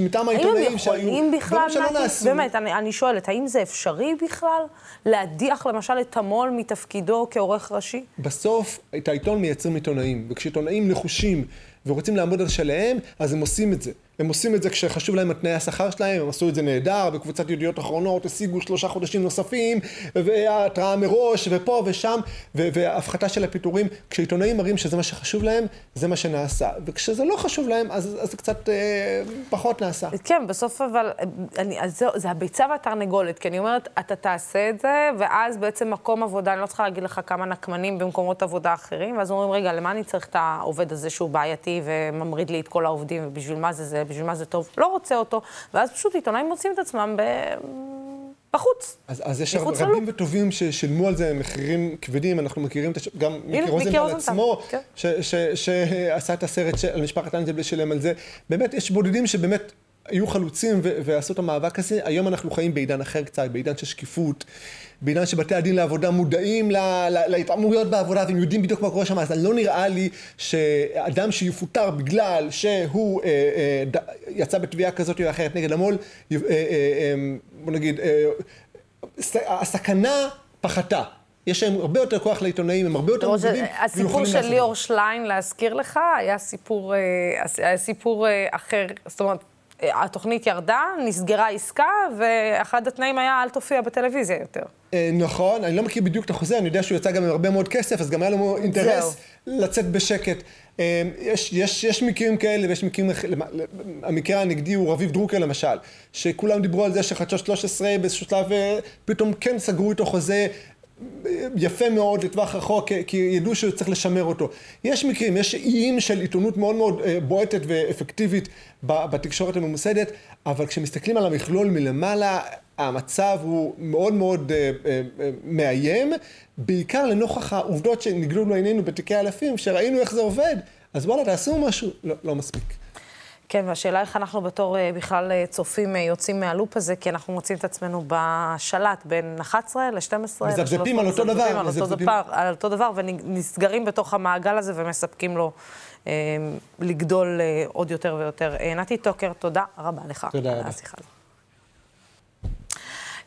מטעם העיתונאים שהיו, דברים שלא נעשו. באמת, אני, אני שואלת, האם זה אפשרי בכלל להדיח למשל את המו"ל מתפקידו כעורך ראשי? בסוף, את העיתון מייצרים עיתונאים, וכשעיתונאים נחושים ורוצים לעמוד על שלהם, אז הם עושים את זה. הם עושים את זה כשחשוב להם על תנאי השכר שלהם, הם עשו את זה נהדר, בקבוצת ידיעות אחרונות השיגו שלושה חודשים נוספים, והתראה מראש, ופה ושם, והפחתה של הפיטורים. כשעיתונאים מראים שזה מה שחשוב להם, זה מה שנעשה. וכשזה לא חשוב להם, אז, זה קצת אה, פחות נעשה. כן, בסוף אבל, אני, אז זה, זה הביצה והתרנגולת, כי אני אומרת, אתה תעשה את זה, ואז בעצם מקום עבודה, אני לא צריכה להגיד לך כמה נקמנים במקומות עבודה אחרים, ואז אומרים, רגע, למה אני צריך את העובד הזה שהוא בעייתי וממריד לי את כל העובדים, ובשביל מה זה זה? בשביל מה זה טוב, לא רוצה אותו, ואז פשוט עיתונאים מוצאים את עצמם ב... בחוץ. אז, אז יש רבים ללוב. וטובים ששילמו על זה מחירים כבדים, אנחנו מכירים את הש... גם מיקי רוזנטל עצמו, כן. שעשה את הסרט על משפחת אנג'ל ושילם על זה. באמת, יש בודדים שבאמת היו חלוצים ועשו את המאבק הזה. היום אנחנו חיים בעידן אחר קצת, בעידן של שקיפות. בעידן שבתי הדין לעבודה מודעים להתעמרויות בעבודה והם יודעים בדיוק מה קורה שם, אז לא נראה לי שאדם שיפוטר בגלל שהוא אה, אה, ד, יצא בתביעה כזאת או אחרת נגד המו"ל, אה, אה, אה, בוא נגיד, אה, הסכנה פחתה. יש להם הרבה יותר כוח לעיתונאים, הם הרבה יותר מובילים. הסיפור של ליאור שליין, להזכיר לך, היה סיפור, אה, היה סיפור אה, אחר, זאת אומרת, התוכנית ירדה, נסגרה עסקה, ואחד התנאים היה אל תופיע בטלוויזיה יותר. אה, נכון, אני לא מכיר בדיוק את החוזה, אני יודע שהוא יצא גם עם הרבה מאוד כסף, אז גם היה לו אינטרס לצאת בשקט. אה, יש, יש, יש מקרים כאלה ויש מקרים, המקרה הנגדי הוא רביב דרוקר למשל, שכולם דיברו על זה שחדשות 13 באיזשהו שלב אה, פתאום כן סגרו איתו חוזה יפה מאוד לטווח רחוק, כי ידעו שצריך לשמר אותו. יש מקרים, יש איים של עיתונות מאוד מאוד בועטת ואפקטיבית בתקשורת הממוסדת, אבל כשמסתכלים על המכלול מלמעלה, המצב הוא מאוד מאוד uh, uh, מאיים, בעיקר לנוכח העובדות שנגלו לעינינו בתיקי אלפים, שראינו איך זה עובד, אז וואלה, תעשו משהו, לא, לא מספיק. כן, והשאלה איך אנחנו בתור אה, בכלל אה, צופים אה, יוצאים מהלופ הזה, כי אנחנו מוצאים את עצמנו בשלט בין 11 ל-12. מזפזפים על אותו דבר. על אותו דבר, על אותו דבר, ונסגרים בתוך המעגל הזה ומספקים לו אה, לגדול אה, עוד יותר ויותר. נתי טוקר, תודה רבה לך. תודה רבה.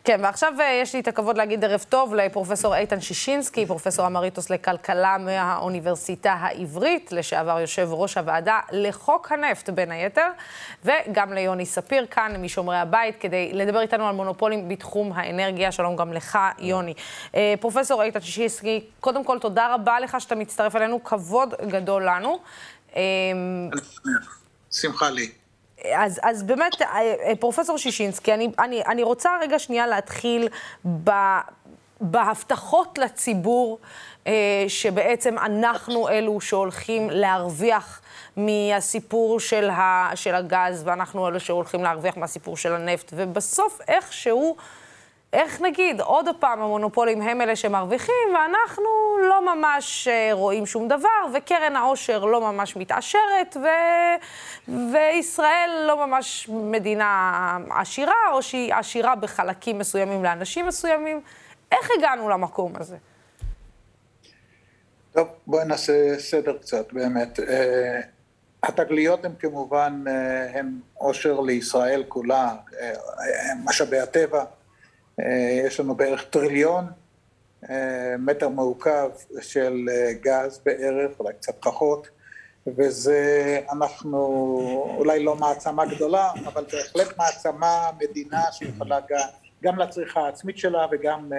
כן, ועכשיו אה, יש לי את הכבוד להגיד ערב טוב לפרופסור איתן שישינסקי, פרופסור אמריטוס לכלכלה מהאוניברסיטה העברית, לשעבר יושב ראש הוועדה לחוק הנפט בין היתר, וגם ליוני ספיר כאן משומרי הבית, כדי לדבר איתנו על מונופולים בתחום האנרגיה. שלום גם לך, יוני. אה, פרופסור איתן שישינסקי, קודם כל תודה רבה לך שאתה מצטרף אלינו, כבוד גדול לנו. אה, שמחה לי. אז, אז באמת, אה, אה, פרופסור שישינסקי, אני, אני, אני רוצה רגע שנייה להתחיל ב, בהבטחות לציבור, אה, שבעצם אנחנו אלו שהולכים להרוויח מהסיפור של, ה, של הגז, ואנחנו אלו שהולכים להרוויח מהסיפור של הנפט, ובסוף איכשהו... איך נגיד, עוד פעם המונופולים הם אלה שמרוויחים, ואנחנו לא ממש אה, רואים שום דבר, וקרן העושר לא ממש מתעשרת, ו... וישראל לא ממש מדינה עשירה, או שהיא עשירה בחלקים מסוימים לאנשים מסוימים. איך הגענו למקום הזה? טוב, בואי נעשה סדר קצת, באמת. אה, התגליות הן כמובן, אה, הן עושר לישראל כולה, משאבי הטבע. אה, יש לנו בערך טריליון אה, מטר מעוקב של אה, גז בערך, אולי קצת פחות, וזה, אנחנו אולי לא מעצמה גדולה, אבל בהחלט מעצמה, מדינה שיכולה גם, גם לצריכה העצמית שלה וגם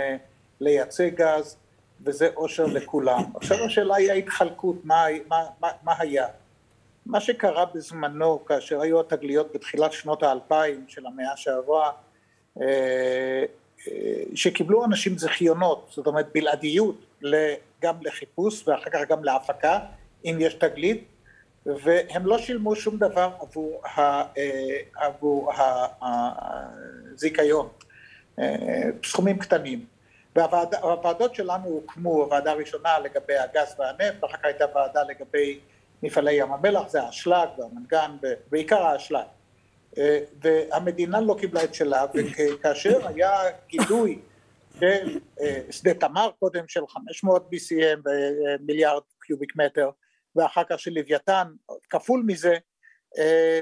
לייצא גז, וזה עושר לכולם. עכשיו השאלה היא ההתחלקות, מה, מה, מה, מה היה? מה שקרה בזמנו, כאשר היו התגליות בתחילת שנות האלפיים של המאה שעברה, שקיבלו אנשים זכיונות, זאת אומרת בלעדיות גם לחיפוש ואחר כך גם להפקה, אם יש תגלית, והם לא שילמו שום דבר עבור, ה, אה, עבור הזיכיון, אה, סכומים קטנים. והוועדות שלנו הוקמו, הוועדה הראשונה לגבי הגז והנפט, ואחר כך הייתה ועדה לגבי מפעלי ים המלח, זה האשלג והמנגן, בעיקר האשלג. אה, והמדינה לא קיבלה את שלה, וכאשר היה גילוי של אה, שדה תמר קודם של 500 BCM ומיליארד קיוביק מטר, ואחר כך של לוויתן כפול מזה, אה,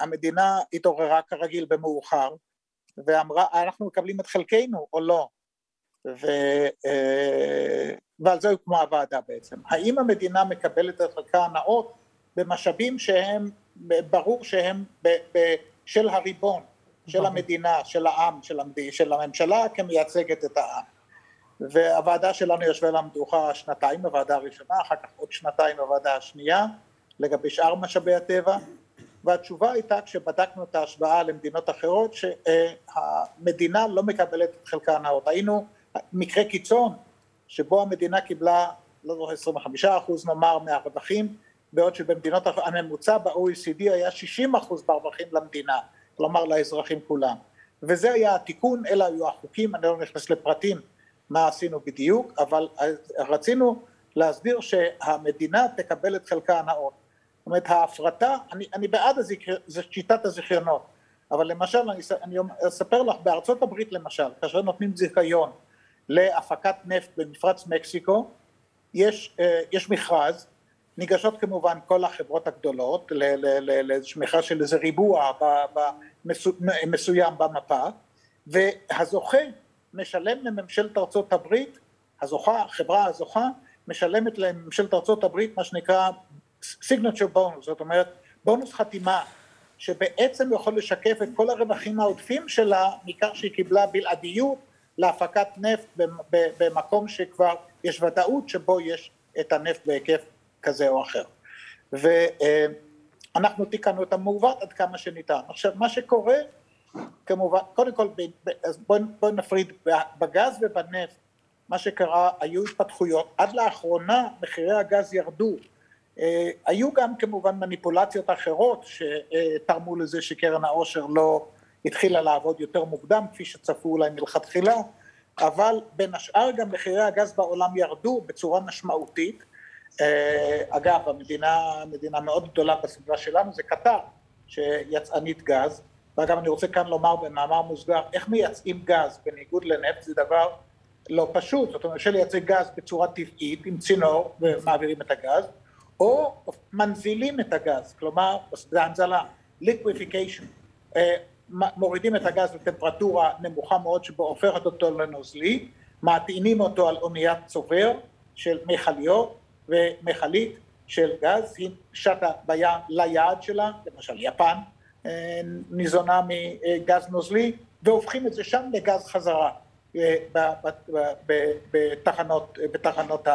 המדינה התעוררה כרגיל במאוחר, ואמרה אנחנו מקבלים את חלקנו או לא, ו, ועל זה הוקמה הוועדה בעצם. האם המדינה מקבלת את חלקה הנאות במשאבים שהם ברור שהם ב, ב, של הריבון, של המדינה, של העם, של, המד... של הממשלה כמייצגת את העם. והוועדה שלנו ישבה על המדוכה שנתיים, הוועדה הראשונה, אחר כך עוד שנתיים הוועדה השנייה, לגבי שאר משאבי הטבע, והתשובה הייתה כשבדקנו את ההשוואה למדינות אחרות שהמדינה לא מקבלת את חלקה הנאות. היינו מקרה קיצון שבו המדינה קיבלה, לא זוכר, 25 אחוז נאמר מהרווחים בעוד שבמדינות הממוצע ב-OECD היה 60 אחוז ברווחים למדינה, כלומר לאזרחים כולם. וזה היה התיקון, אלה היו החוקים, אני לא נכנס לפרטים מה עשינו בדיוק, אבל רצינו להסביר שהמדינה תקבל את חלקה הנאות. זאת אומרת ההפרטה, אני, אני בעד הזיכר, זה שיטת הזיכיונות, אבל למשל אני, אני אספר לך בארצות הברית למשל, כאשר נותנים זיכיון להפקת נפט במפרץ מקסיקו, יש, אה, יש מכרז ניגשות כמובן כל החברות הגדולות מכרז של איזה ריבוע מסוים במפה והזוכה משלם לממשלת ארצות הברית, הזוכה, החברה הזוכה משלמת לממשלת ארצות הברית מה שנקרא signature bonus, זאת אומרת בונוס חתימה שבעצם יכול לשקף את כל הרווחים העודפים שלה מכך שהיא קיבלה בלעדיות להפקת נפט במקום שכבר יש ודאות שבו יש את הנפט בהיקף כזה או אחר. ואנחנו תיקנו את המעוות עד כמה שניתן. עכשיו מה שקורה כמובן, קודם כל אז בואי בוא נפריד, בגז ובנפט. מה שקרה היו התפתחויות, עד לאחרונה מחירי הגז ירדו, אה, היו גם כמובן מניפולציות אחרות שתרמו לזה שקרן העושר לא התחילה לעבוד יותר מוקדם כפי שצפו אולי מלכתחילה, אבל בין השאר גם מחירי הגז בעולם ירדו בצורה משמעותית. אה, אגב, המדינה, מדינה מאוד גדולה בסביבה שלנו זה קטר, שיצאנית גז, ואגב אני רוצה כאן לומר במאמר מוסגר, איך מייצאים גז בניגוד לנפט זה דבר לא פשוט, זאת אומרת אפשר לייצא גז בצורה טבעית עם צינור ומעבירים את הגז, או מנזילים את הגז, כלומר זה הנזלה, liquification, אה, מורידים את הגז לטמפרטורה נמוכה מאוד שבו הופכת אותו לנוזלי, מטעינים אותו על אוניית צובר של מכליות ומכלית של גז, היא שטה בים ליעד שלה, למשל יפן אה, ניזונה מגז נוזלי, והופכים את זה שם לגז חזרה אה, בתחנות, בתחנות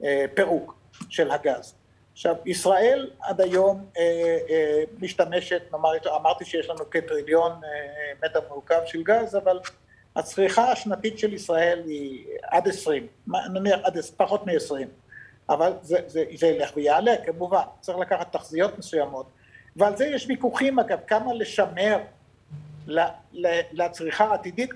הפירוק של הגז. עכשיו, ישראל עד היום אה, משתמשת, נאמר, אמרתי שיש לנו כטריליון מטר מעוקב של גז, אבל הצריכה השנתית של ישראל היא עד עשרים, נניח עד פחות מעשרים, אבל זה, זה, זה ילך ויעלה כמובן, צריך לקחת תחזיות מסוימות, ועל זה יש ויכוחים אגב, כמה לשמר לצריכה העתידית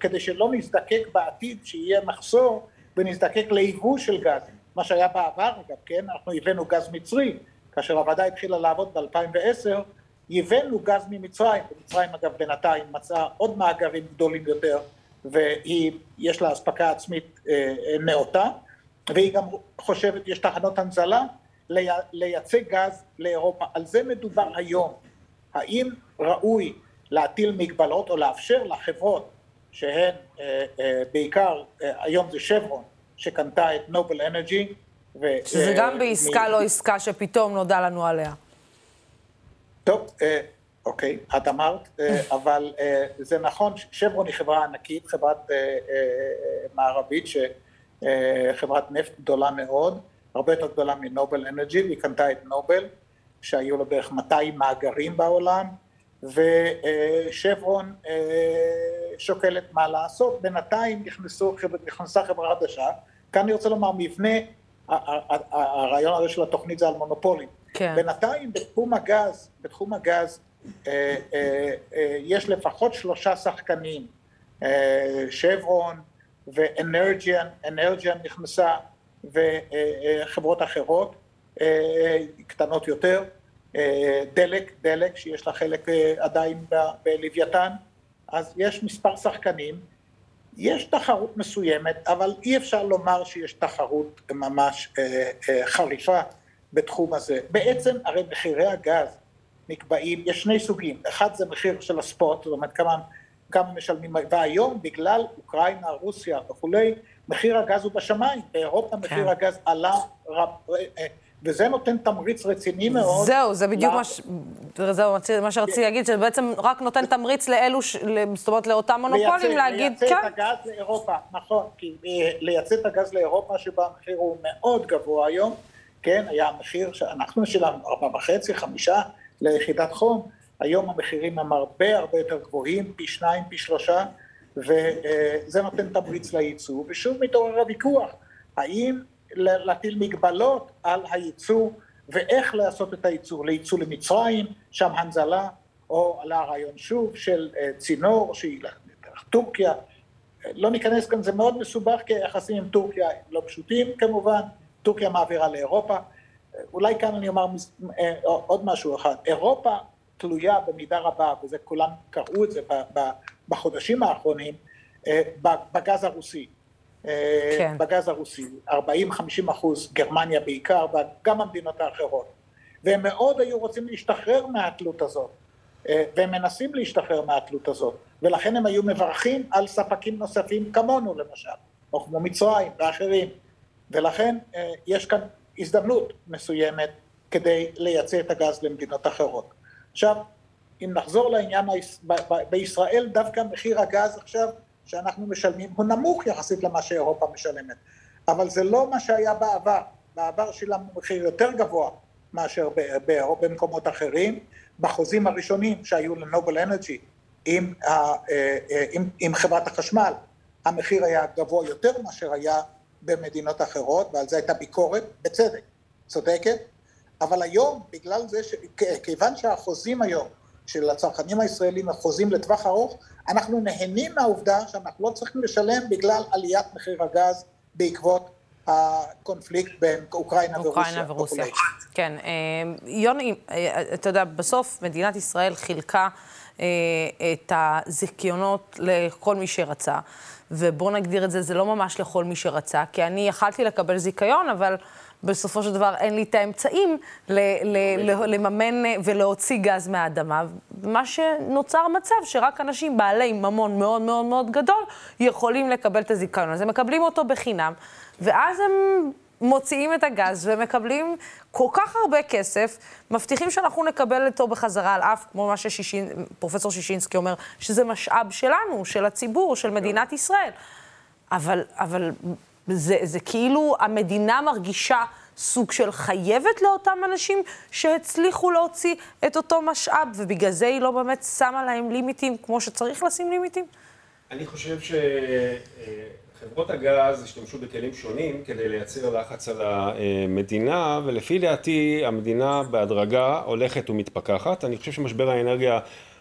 כדי, שלא נזדקק בעתיד שיהיה מחסור ונזדקק ליבוא של גז, מה שהיה בעבר אגב, כן, אנחנו הבאנו גז מצרי, כאשר הוועדה התחילה לעבוד ב-2010 הבאנו גז ממצרים, ומצרים אגב בינתיים מצאה עוד מאגרים גדולים יותר ויש לה אספקה עצמית אה, אה, נאותה והיא גם חושבת, יש תחנות הנזלה לייצא גז לאירופה, על זה מדובר היום, האם ראוי להטיל מגבלות או לאפשר לחברות שהן אה, בעיקר, היום זה שברון שקנתה את נובל אנרג'י שזה גם בעסקה לא עסקה שפתאום נודע לנו עליה. טוב, אה, אוקיי, את אמרת, אה, <laughs> אבל אה, זה נכון, שברון היא חברה ענקית, חברת מערבית, חברת נפט גדולה מאוד, הרבה יותר גדולה מנובל אנרג'י, והיא קנתה את נובל, שהיו לו בערך 200 מאגרים בעולם, ושברון שוקלת מה לעשות, בינתיים נכנסו, נכנסה חברה חדשה, כאן אני רוצה לומר מבנה, הרעיון הזה של התוכנית זה על מונופולים, כן. בינתיים בתחום הגז, בתחום הגז אה, אה, אה, יש לפחות שלושה שחקנים, אה, שברון ואנרג'יאן, אנרג'יאן נכנסה וחברות אחרות אה, קטנות יותר, אה, דלק, שיש לה חלק אה, עדיין בלוויתן, אז יש מספר שחקנים, יש תחרות מסוימת, אבל אי אפשר לומר שיש תחרות ממש חריפה בתחום הזה. בעצם הרי מחירי הגז נקבעים, יש שני סוגים, אחד זה מחיר של הספוט, זאת אומרת כמה, כמה משלמים, והיום בגלל אוקראינה, רוסיה וכולי, מחיר הגז הוא בשמיים, באירופה כן. מחיר הגז עלה רב, אה, וזה נותן תמריץ רציני מאוד. זהו, זה בדיוק מה, ש... זהו, מה שרציתי להגיד, שזה בעצם רק נותן תמריץ לאלו, ש... זאת אומרת, לאותם מונופולים להגיד, כן. לייצא את הגז לאירופה, נכון, כי אה, לייצא את הגז לאירופה, שבה המחיר הוא מאוד גבוה היום, כן, היה המחיר שאנחנו שילמנו, ארבע וחצי, חמישה ליחידת חום, היום המחירים הם הרבה הרבה יותר גבוהים, פי שניים, פי שלושה, וזה נותן תמריץ לייצוא, ושוב מתעורר הוויכוח, האם להטיל מגבלות על הייצוא ואיך לעשות את הייצוא, לייצוא למצרים, שם הנזלה, או על הרעיון שוב של אה, צינור שילך דרך טורקיה, לא ניכנס כאן, זה מאוד מסובך כי היחסים עם טורקיה לא פשוטים כמובן, טורקיה מעבירה לאירופה, אולי כאן אני אומר אה, עוד משהו אחד, אירופה תלויה במידה רבה, וזה כולם קראו את זה בחודשים האחרונים, אה, בגז הרוסי. אה, כן. בגז הרוסי, 40-50 אחוז, גרמניה בעיקר, וגם המדינות האחרות. והם מאוד היו רוצים להשתחרר מהתלות הזאת, והם מנסים להשתחרר מהתלות הזאת, ולכן הם היו מברכים על ספקים נוספים כמונו למשל, או כמו מצרים ואחרים, ולכן יש כאן הזדמנות מסוימת כדי לייצא את הגז למדינות אחרות. עכשיו, אם נחזור לעניין, בישראל דווקא מחיר הגז עכשיו שאנחנו משלמים הוא נמוך יחסית למה שאירופה משלמת, אבל זה לא מה שהיה בעבר, בעבר שילמנו מחיר יותר גבוה מאשר במקומות אחרים, בחוזים הראשונים שהיו לנובל אנרג'י עם, אה, אה, עם, עם חברת החשמל, המחיר היה גבוה יותר מאשר היה במדינות אחרות, ועל זה הייתה ביקורת, בצדק, צודקת, אבל היום, בגלל זה, ש... כיוון שהחוזים היום של הצרכנים הישראלים הם חוזים לטווח ארוך, אנחנו נהנים מהעובדה שאנחנו לא צריכים לשלם בגלל עליית מחיר הגז בעקבות הקונפליקט בין אוקראינה, אוקראינה ורוסיה. ורוסיה. כן, אה, יוני, אה, אתה יודע, בסוף מדינת ישראל חילקה אה, את הזיכיונות לכל מי שרצה, ובואו נגדיר את זה, זה לא ממש לכל מי שרצה, כי אני יכלתי לקבל זיכיון, אבל... בסופו של דבר אין לי את האמצעים ל- ל- לממן ולהוציא גז מהאדמה. מה שנוצר מצב שרק אנשים בעלי ממון מאוד מאוד מאוד גדול יכולים לקבל את הזיכיון הזה, מקבלים אותו בחינם, ואז הם מוציאים את הגז ומקבלים כל כך הרבה כסף, מבטיחים שאנחנו נקבל אותו בחזרה על אף, כמו מה שפרופסור שישינסקי אומר, שזה משאב שלנו, של הציבור, של מדינת ישראל. אבל, אבל זה, זה כאילו המדינה מרגישה סוג של חייבת לאותם אנשים שהצליחו להוציא את אותו משאב, ובגלל זה היא לא באמת שמה להם לימיטים כמו שצריך לשים לימיטים? אני חושב שחברות הגז השתמשו בכלים שונים כדי לייצר לחץ על המדינה, ולפי דעתי המדינה בהדרגה הולכת ומתפכחת. אני חושב שמשבר האנרגיה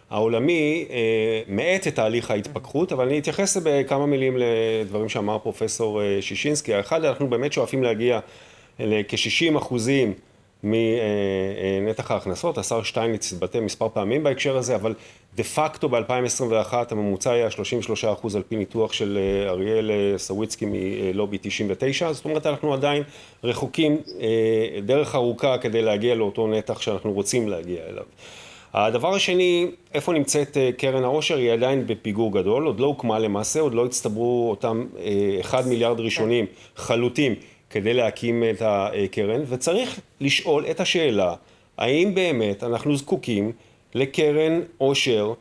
העולמי אה, מאט את תהליך ההתפכחות, אבל אני אתייחס בכמה מילים לדברים שאמר פרופסור אה, שישינסקי. האחד, אנחנו באמת שואפים להגיע לכ-60 אחוזים מנתח ההכנסות, השר שטייניץ התבטא מספר פעמים בהקשר הזה, אבל דה פקטו ב-2021 הממוצע היה 33 אחוז על פי ניתוח של אה, אריאל סוויצקי מלובי 99, זאת אומרת אנחנו עדיין רחוקים דרך ארוכה כדי להגיע לאותו נתח שאנחנו רוצים להגיע אליו. הדבר השני, איפה נמצאת אה, קרן העושר, היא עדיין בפיגור גדול, עוד לא הוקמה למעשה, עוד לא הצטברו אותם 1 אה, מיליארד ראשונים חלוטים כדי להקים את הקרן, וצריך לשאול את השאלה, האם באמת אנחנו זקוקים לקרן עושר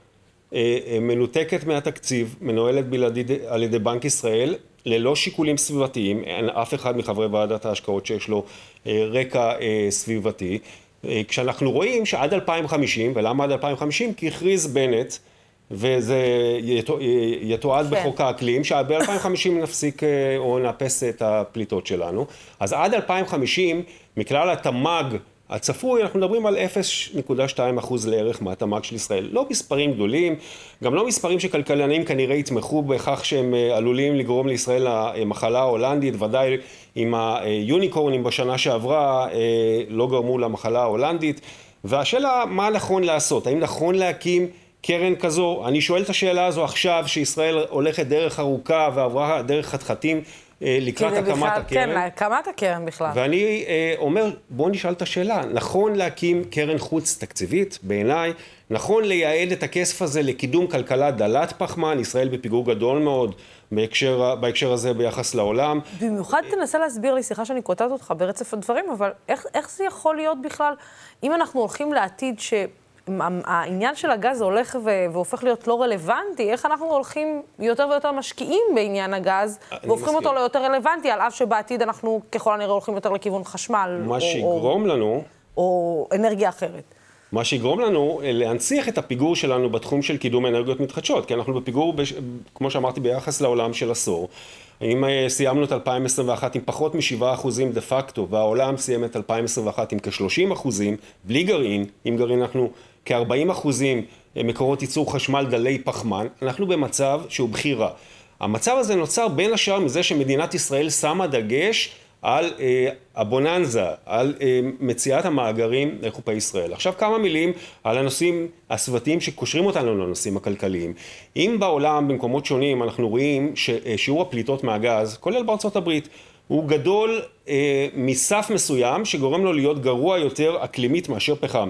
אה, מנותקת מהתקציב, מנוהלת בלעדית על ידי בנק ישראל, ללא שיקולים סביבתיים, אין אף אחד מחברי ועדת ההשקעות שיש לו רקע סביבתי, כשאנחנו רואים שעד 2050, ולמה עד 2050? כי הכריז בנט, וזה יתועד כן. בחוק האקלים, שב-2050 נפסיק אה, או נאפס את הפליטות שלנו. אז עד 2050, מכלל התמ"ג הצפוי, אנחנו מדברים על 0.2 אחוז לערך מהתמ"ג של ישראל. לא מספרים גדולים, גם לא מספרים שכלכלנים כנראה יתמכו בכך שהם אה, עלולים לגרום לישראל למחלה ההולנדית, ודאי אם היוניקורנים בשנה שעברה אה, לא גרמו למחלה ההולנדית. והשאלה, מה נכון לעשות? האם נכון להקים קרן כזו? אני שואל את השאלה הזו עכשיו, שישראל הולכת דרך ארוכה ועברה דרך חתחתים. אה, לקראת הקמת בכלל, הקרן. כן, הקמת הקרן בכלל. ואני אה, אומר, בואו נשאל את השאלה, נכון להקים קרן חוץ תקציבית, בעיניי, נכון לייעד את הכסף הזה לקידום כלכלה דלת פחמן, ישראל בפיגור גדול מאוד בהקשר, בהקשר הזה ביחס לעולם. במיוחד תנסה להסביר לי, סליחה שאני קוטעת אותך ברצף הדברים, אבל איך, איך זה יכול להיות בכלל, אם אנחנו הולכים לעתיד ש... העניין של הגז הולך והופך להיות לא רלוונטי, איך אנחנו הולכים יותר ויותר משקיעים בעניין הגז, והופכים אותו ליותר רלוונטי, על אף שבעתיד אנחנו ככל הנראה הולכים יותר לכיוון חשמל. מה שיגרום לנו... או אנרגיה אחרת. מה שיגרום לנו אה, להנציח את הפיגור שלנו בתחום של קידום אנרגיות מתחדשות, כי אנחנו בפיגור, בש... כמו שאמרתי, ביחס לעולם של עשור. אם אה, סיימנו את 2021 עם פחות מ-7% דה פקטו, והעולם סיים את 2021 עם כ-30%, בלי גרעין, עם גרעין אנחנו כ-40 אחוזים מקורות ייצור חשמל דלי פחמן, אנחנו במצב שהוא בחירה. המצב הזה נוצר בין השאר מזה שמדינת ישראל שמה דגש על אה, הבוננזה, על אה, מציאת המאגרים לחופי ישראל. עכשיו כמה מילים על הנושאים הסביבתיים שקושרים אותנו לנושאים הכלכליים. אם בעולם, במקומות שונים, אנחנו רואים ששיעור הפליטות מהגז, כולל בארצות הברית, הוא גדול אה, מסף מסוים שגורם לו להיות גרוע יותר אקלימית מאשר פחם.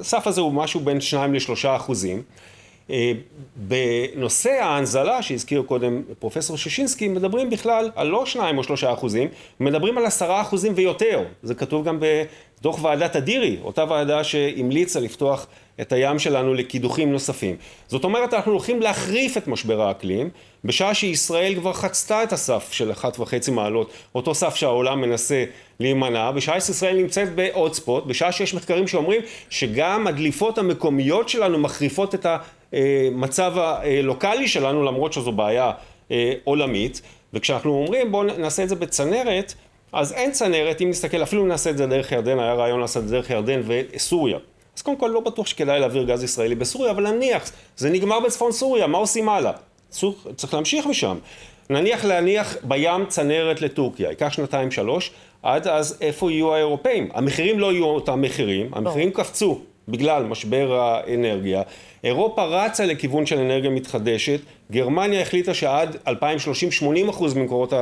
הסף הזה הוא משהו בין 2 ל-3 אחוזים. אה, בנושא ההנזלה שהזכיר קודם פרופסור שישינסקי, מדברים בכלל על לא 2 או 3 אחוזים, מדברים על 10 אחוזים ויותר. זה כתוב גם בדוח ועדת אדירי, אותה ועדה שהמליצה לפתוח את הים שלנו לקידוחים נוספים. זאת אומרת, אנחנו הולכים להחריף את משבר האקלים, בשעה שישראל כבר חצתה את הסף של 1.5 מעלות, אותו סף שהעולם מנסה להימנע, בשעה שישראל נמצאת בעוד ספוט, בשעה שיש מחקרים שאומרים שגם הדליפות המקומיות שלנו מחריפות את המצב הלוקאלי שלנו, למרות שזו בעיה אה, עולמית, וכשאנחנו אומרים בואו נעשה את זה בצנרת, אז אין צנרת, אם נסתכל, אפילו נעשה את זה דרך ירדן, היה רעיון לעשות את זה דרך ירדן וסוריה. אז קודם כל לא בטוח שכדאי להעביר גז ישראלי בסוריה, אבל נניח, זה נגמר בצפון סוריה, מה עושים הלאה? צריך להמשיך משם. נניח להניח בים צנרת לטורקיה, ייקח שנתיים שלוש, עד אז איפה יהיו האירופאים? המחירים לא יהיו אותם מחירים, המחירים קפצו בגלל משבר האנרגיה. אירופה רצה לכיוון של אנרגיה מתחדשת, גרמניה החליטה שעד 2030 80 אחוז ממקורות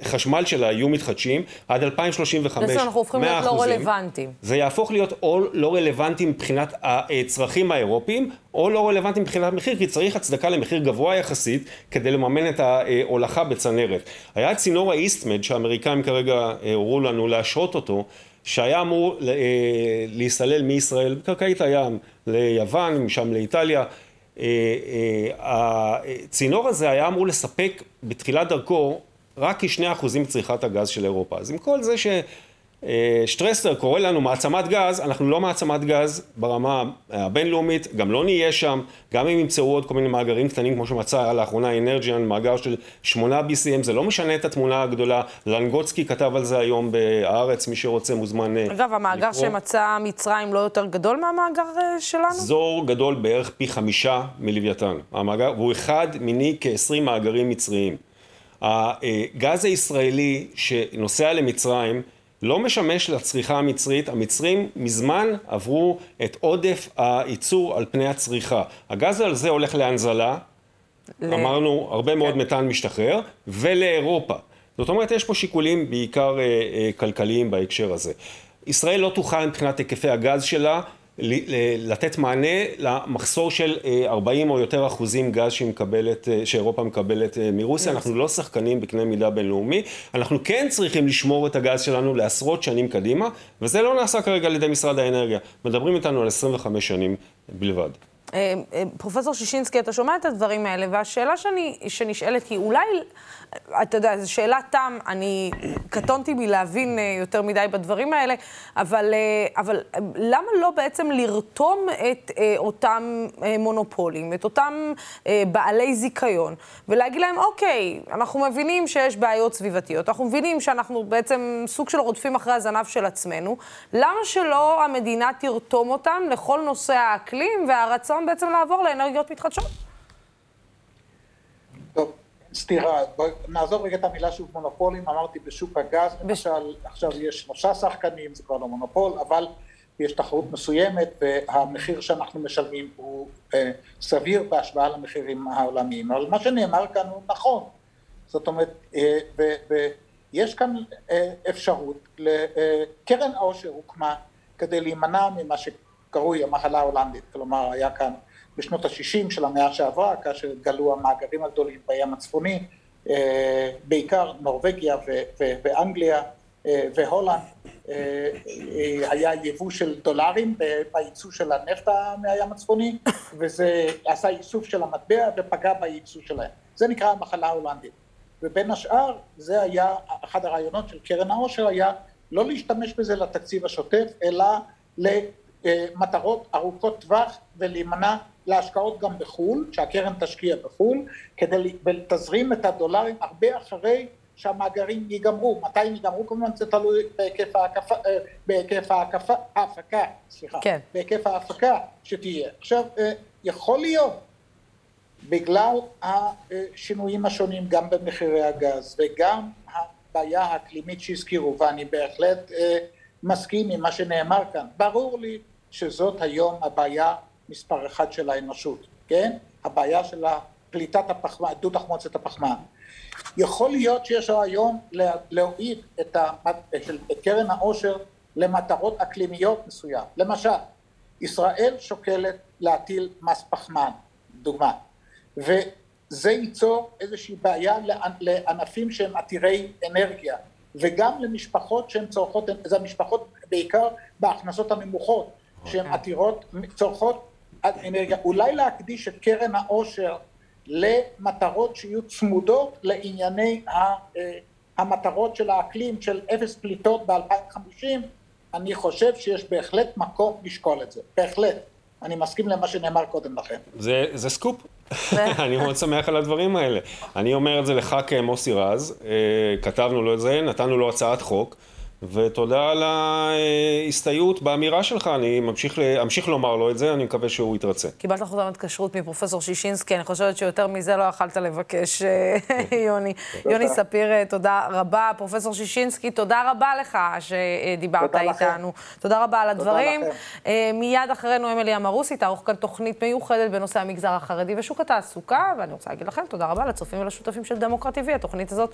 החשמל שלה יהיו מתחדשים, עד 2035 בעצם אנחנו הופכים להיות לא רלוונטיים. זה יהפוך להיות או לא רלוונטי מבחינת הצרכים האירופיים, או לא רלוונטי מבחינת מחיר, כי צריך הצדקה למחיר גבוה יחסית כדי לממן את ההולכה בצנרת. היה צינור האיסטמד שהאמריקאים כרגע הורו לנו להשרות אותו, שהיה אמור אה, להיסלל מישראל בקרקעית הים ליוון, משם לאיטליה. אה, אה, הצינור הזה היה אמור לספק בתחילת דרכו רק כשני אחוזים מצריכת הגז של אירופה. אז עם כל זה ש... אה, שטרסלר קורא לנו מעצמת גז, אנחנו לא מעצמת גז ברמה הבינלאומית, גם לא נהיה שם, גם אם ימצאו עוד כל מיני מאגרים קטנים כמו שמצא לאחרונה אנרג'יאן, מאגר של 8 BCM, זה לא משנה את התמונה הגדולה, לנגוצקי כתב על זה היום בהארץ, מי שרוצה מוזמן לקרוא. אגב, המאגר לקרוא. שמצא מצרים לא יותר גדול מהמאגר אה, שלנו? זור גדול בערך פי חמישה מלוויתן, המאגר, והוא אחד מיני כ-20 מאגרים מצריים. הגז הישראלי שנוסע למצרים לא משמש לצריכה המצרית, המצרים מזמן עברו את עודף הייצור על פני הצריכה. הגז על זה הולך להנזלה, ל... אמרנו, הרבה מאוד כן. מתאן משתחרר, ולאירופה. זאת אומרת, יש פה שיקולים בעיקר אה, אה, כלכליים בהקשר הזה. ישראל לא תוכל מבחינת היקפי הגז שלה לתת מענה למחסור של 40 אה, או יותר אחוזים גז מקבלת, אה, שאירופה מקבלת אה, מרוסיה. אנחנו לא שחקנים בקנה מידה בינלאומי. אנחנו כן צריכים לשמור את הגז שלנו לעשרות שנים קדימה, וזה לא נעשה כרגע על ידי משרד האנרגיה. מדברים איתנו על 25 שנים בלבד. פרופסור שישינסקי, אתה שומע את הדברים האלה, והשאלה שאני, שנשאלת היא, אולי... אתה יודע, זו שאלת תם, אני קטונתי מלהבין אה, יותר מדי בדברים האלה, אבל, אה, אבל אה, למה לא בעצם לרתום את אותם מונופולים, את אותם בעלי זיכיון, ולהגיד להם, אוקיי, אנחנו מבינים שיש בעיות סביבתיות, אנחנו מבינים שאנחנו בעצם סוג של רודפים אחרי הזנב של עצמנו, למה שלא המדינה תרתום אותם לכל נושא האקלים והרצון בעצם לעבור לאנרגיות מתחדשות? סתירה, נעזוב רגע את המילה שוב מונופולים, אמרתי בשוק הגז למשל, עכשיו יש שלושה שחקנים, זה כבר לא מונופול, אבל יש תחרות מסוימת והמחיר שאנחנו משלמים הוא אה, סביר בהשוואה למחירים העולמיים, אבל מה שנאמר כאן הוא נכון, זאת אומרת, אה, ויש כאן אה, אפשרות, אה, קרן העושר הוקמה כדי להימנע ממה שקרוי המחלה ההולנדית, כלומר היה כאן בשנות ה-60 של המאה שעברה, כאשר התגלו המאגרים הגדולים בים הצפוני, אה, בעיקר נורבגיה ואנגליה אה, והולנד, אה, היה יבוא של דולרים בייצוא של הנפט מהים הצפוני, וזה עשה איסוף של המטבע ופגע בייצוא שלהם. זה נקרא המחלה ההולנדית. ובין השאר, זה היה, אחד הרעיונות של קרן העושר היה לא להשתמש בזה לתקציב השוטף, אלא למטרות ארוכות טווח ולהימנע להשקעות גם בחו"ל, שהקרן תשקיע בחו"ל, כדי תזרים את הדולרים הרבה אחרי שהמאגרים ייגמרו. מתי הם ייגמרו? כמובן זה תלוי בהיקף ההקפה, אה, בהיקף ההקפה, ההפקה, סליחה, כן. בהיקף ההפקה שתהיה. עכשיו, אה, יכול להיות, בגלל השינויים השונים גם במחירי הגז וגם הבעיה האקלימית שהזכירו, ואני בהחלט אה, מסכים עם מה שנאמר כאן, ברור לי שזאת היום הבעיה מספר אחד של האנושות, כן? הבעיה של פליטת הפחמן, דו תחמוצת הפחמן. יכול להיות שיש רעיון להועיד את, את קרן העושר למטרות אקלימיות מסוים. למשל, ישראל שוקלת להטיל מס פחמן, דוגמה, וזה ייצור איזושהי בעיה לענפים שהם עתירי אנרגיה, וגם למשפחות שהן צורכות, זה המשפחות בעיקר בהכנסות הנמוכות, שהן עתירות, צורכות אולי להקדיש את קרן העושר למטרות שיהיו צמודות לענייני אה, המטרות של האקלים של אפס פליטות ב-2050, אני חושב שיש בהחלט מקום לשקול את זה, בהחלט. אני מסכים למה שנאמר קודם לכן. זה, זה סקופ. <laughs> אני מאוד שמח על הדברים האלה. אני אומר את זה לך כמוסי רז, אה, כתבנו לו את זה, נתנו לו הצעת חוק. ותודה על ההסתייעות באמירה שלך, אני ממשיך, אמשיך לומר לו את זה, אני מקווה שהוא יתרצה. קיבלת חותמת כשרות מפרופסור שישינסקי, אני חושבת שיותר מזה לא יכלת לבקש, אה, <laughs> יוני. יוני ספיר, אה, תודה רבה. פרופסור שישינסקי, תודה רבה לך שדיברת איתנו. תודה רבה על הדברים. אה, מיד אחרינו אמילי אמרוסי תערוך כאן תוכנית מיוחדת בנושא המגזר החרדי ושוק התעסוקה, ואני רוצה להגיד לכם תודה רבה לצופים ולשותפים של דמוקרט TV. התוכנית הזאת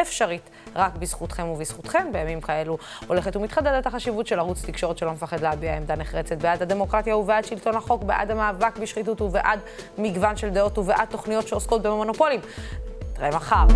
אפשרית רק בזכותכם ובזכותכם. בימים כאלו הולכת ומתחדדת החשיבות של ערוץ תקשורת שלא מפחד להביע עמדה נחרצת בעד הדמוקרטיה ובעד שלטון החוק, בעד המאבק בשחיתות ובעד מגוון של דעות ובעד תוכניות שעוסקות במונופולים. נתראה מחר.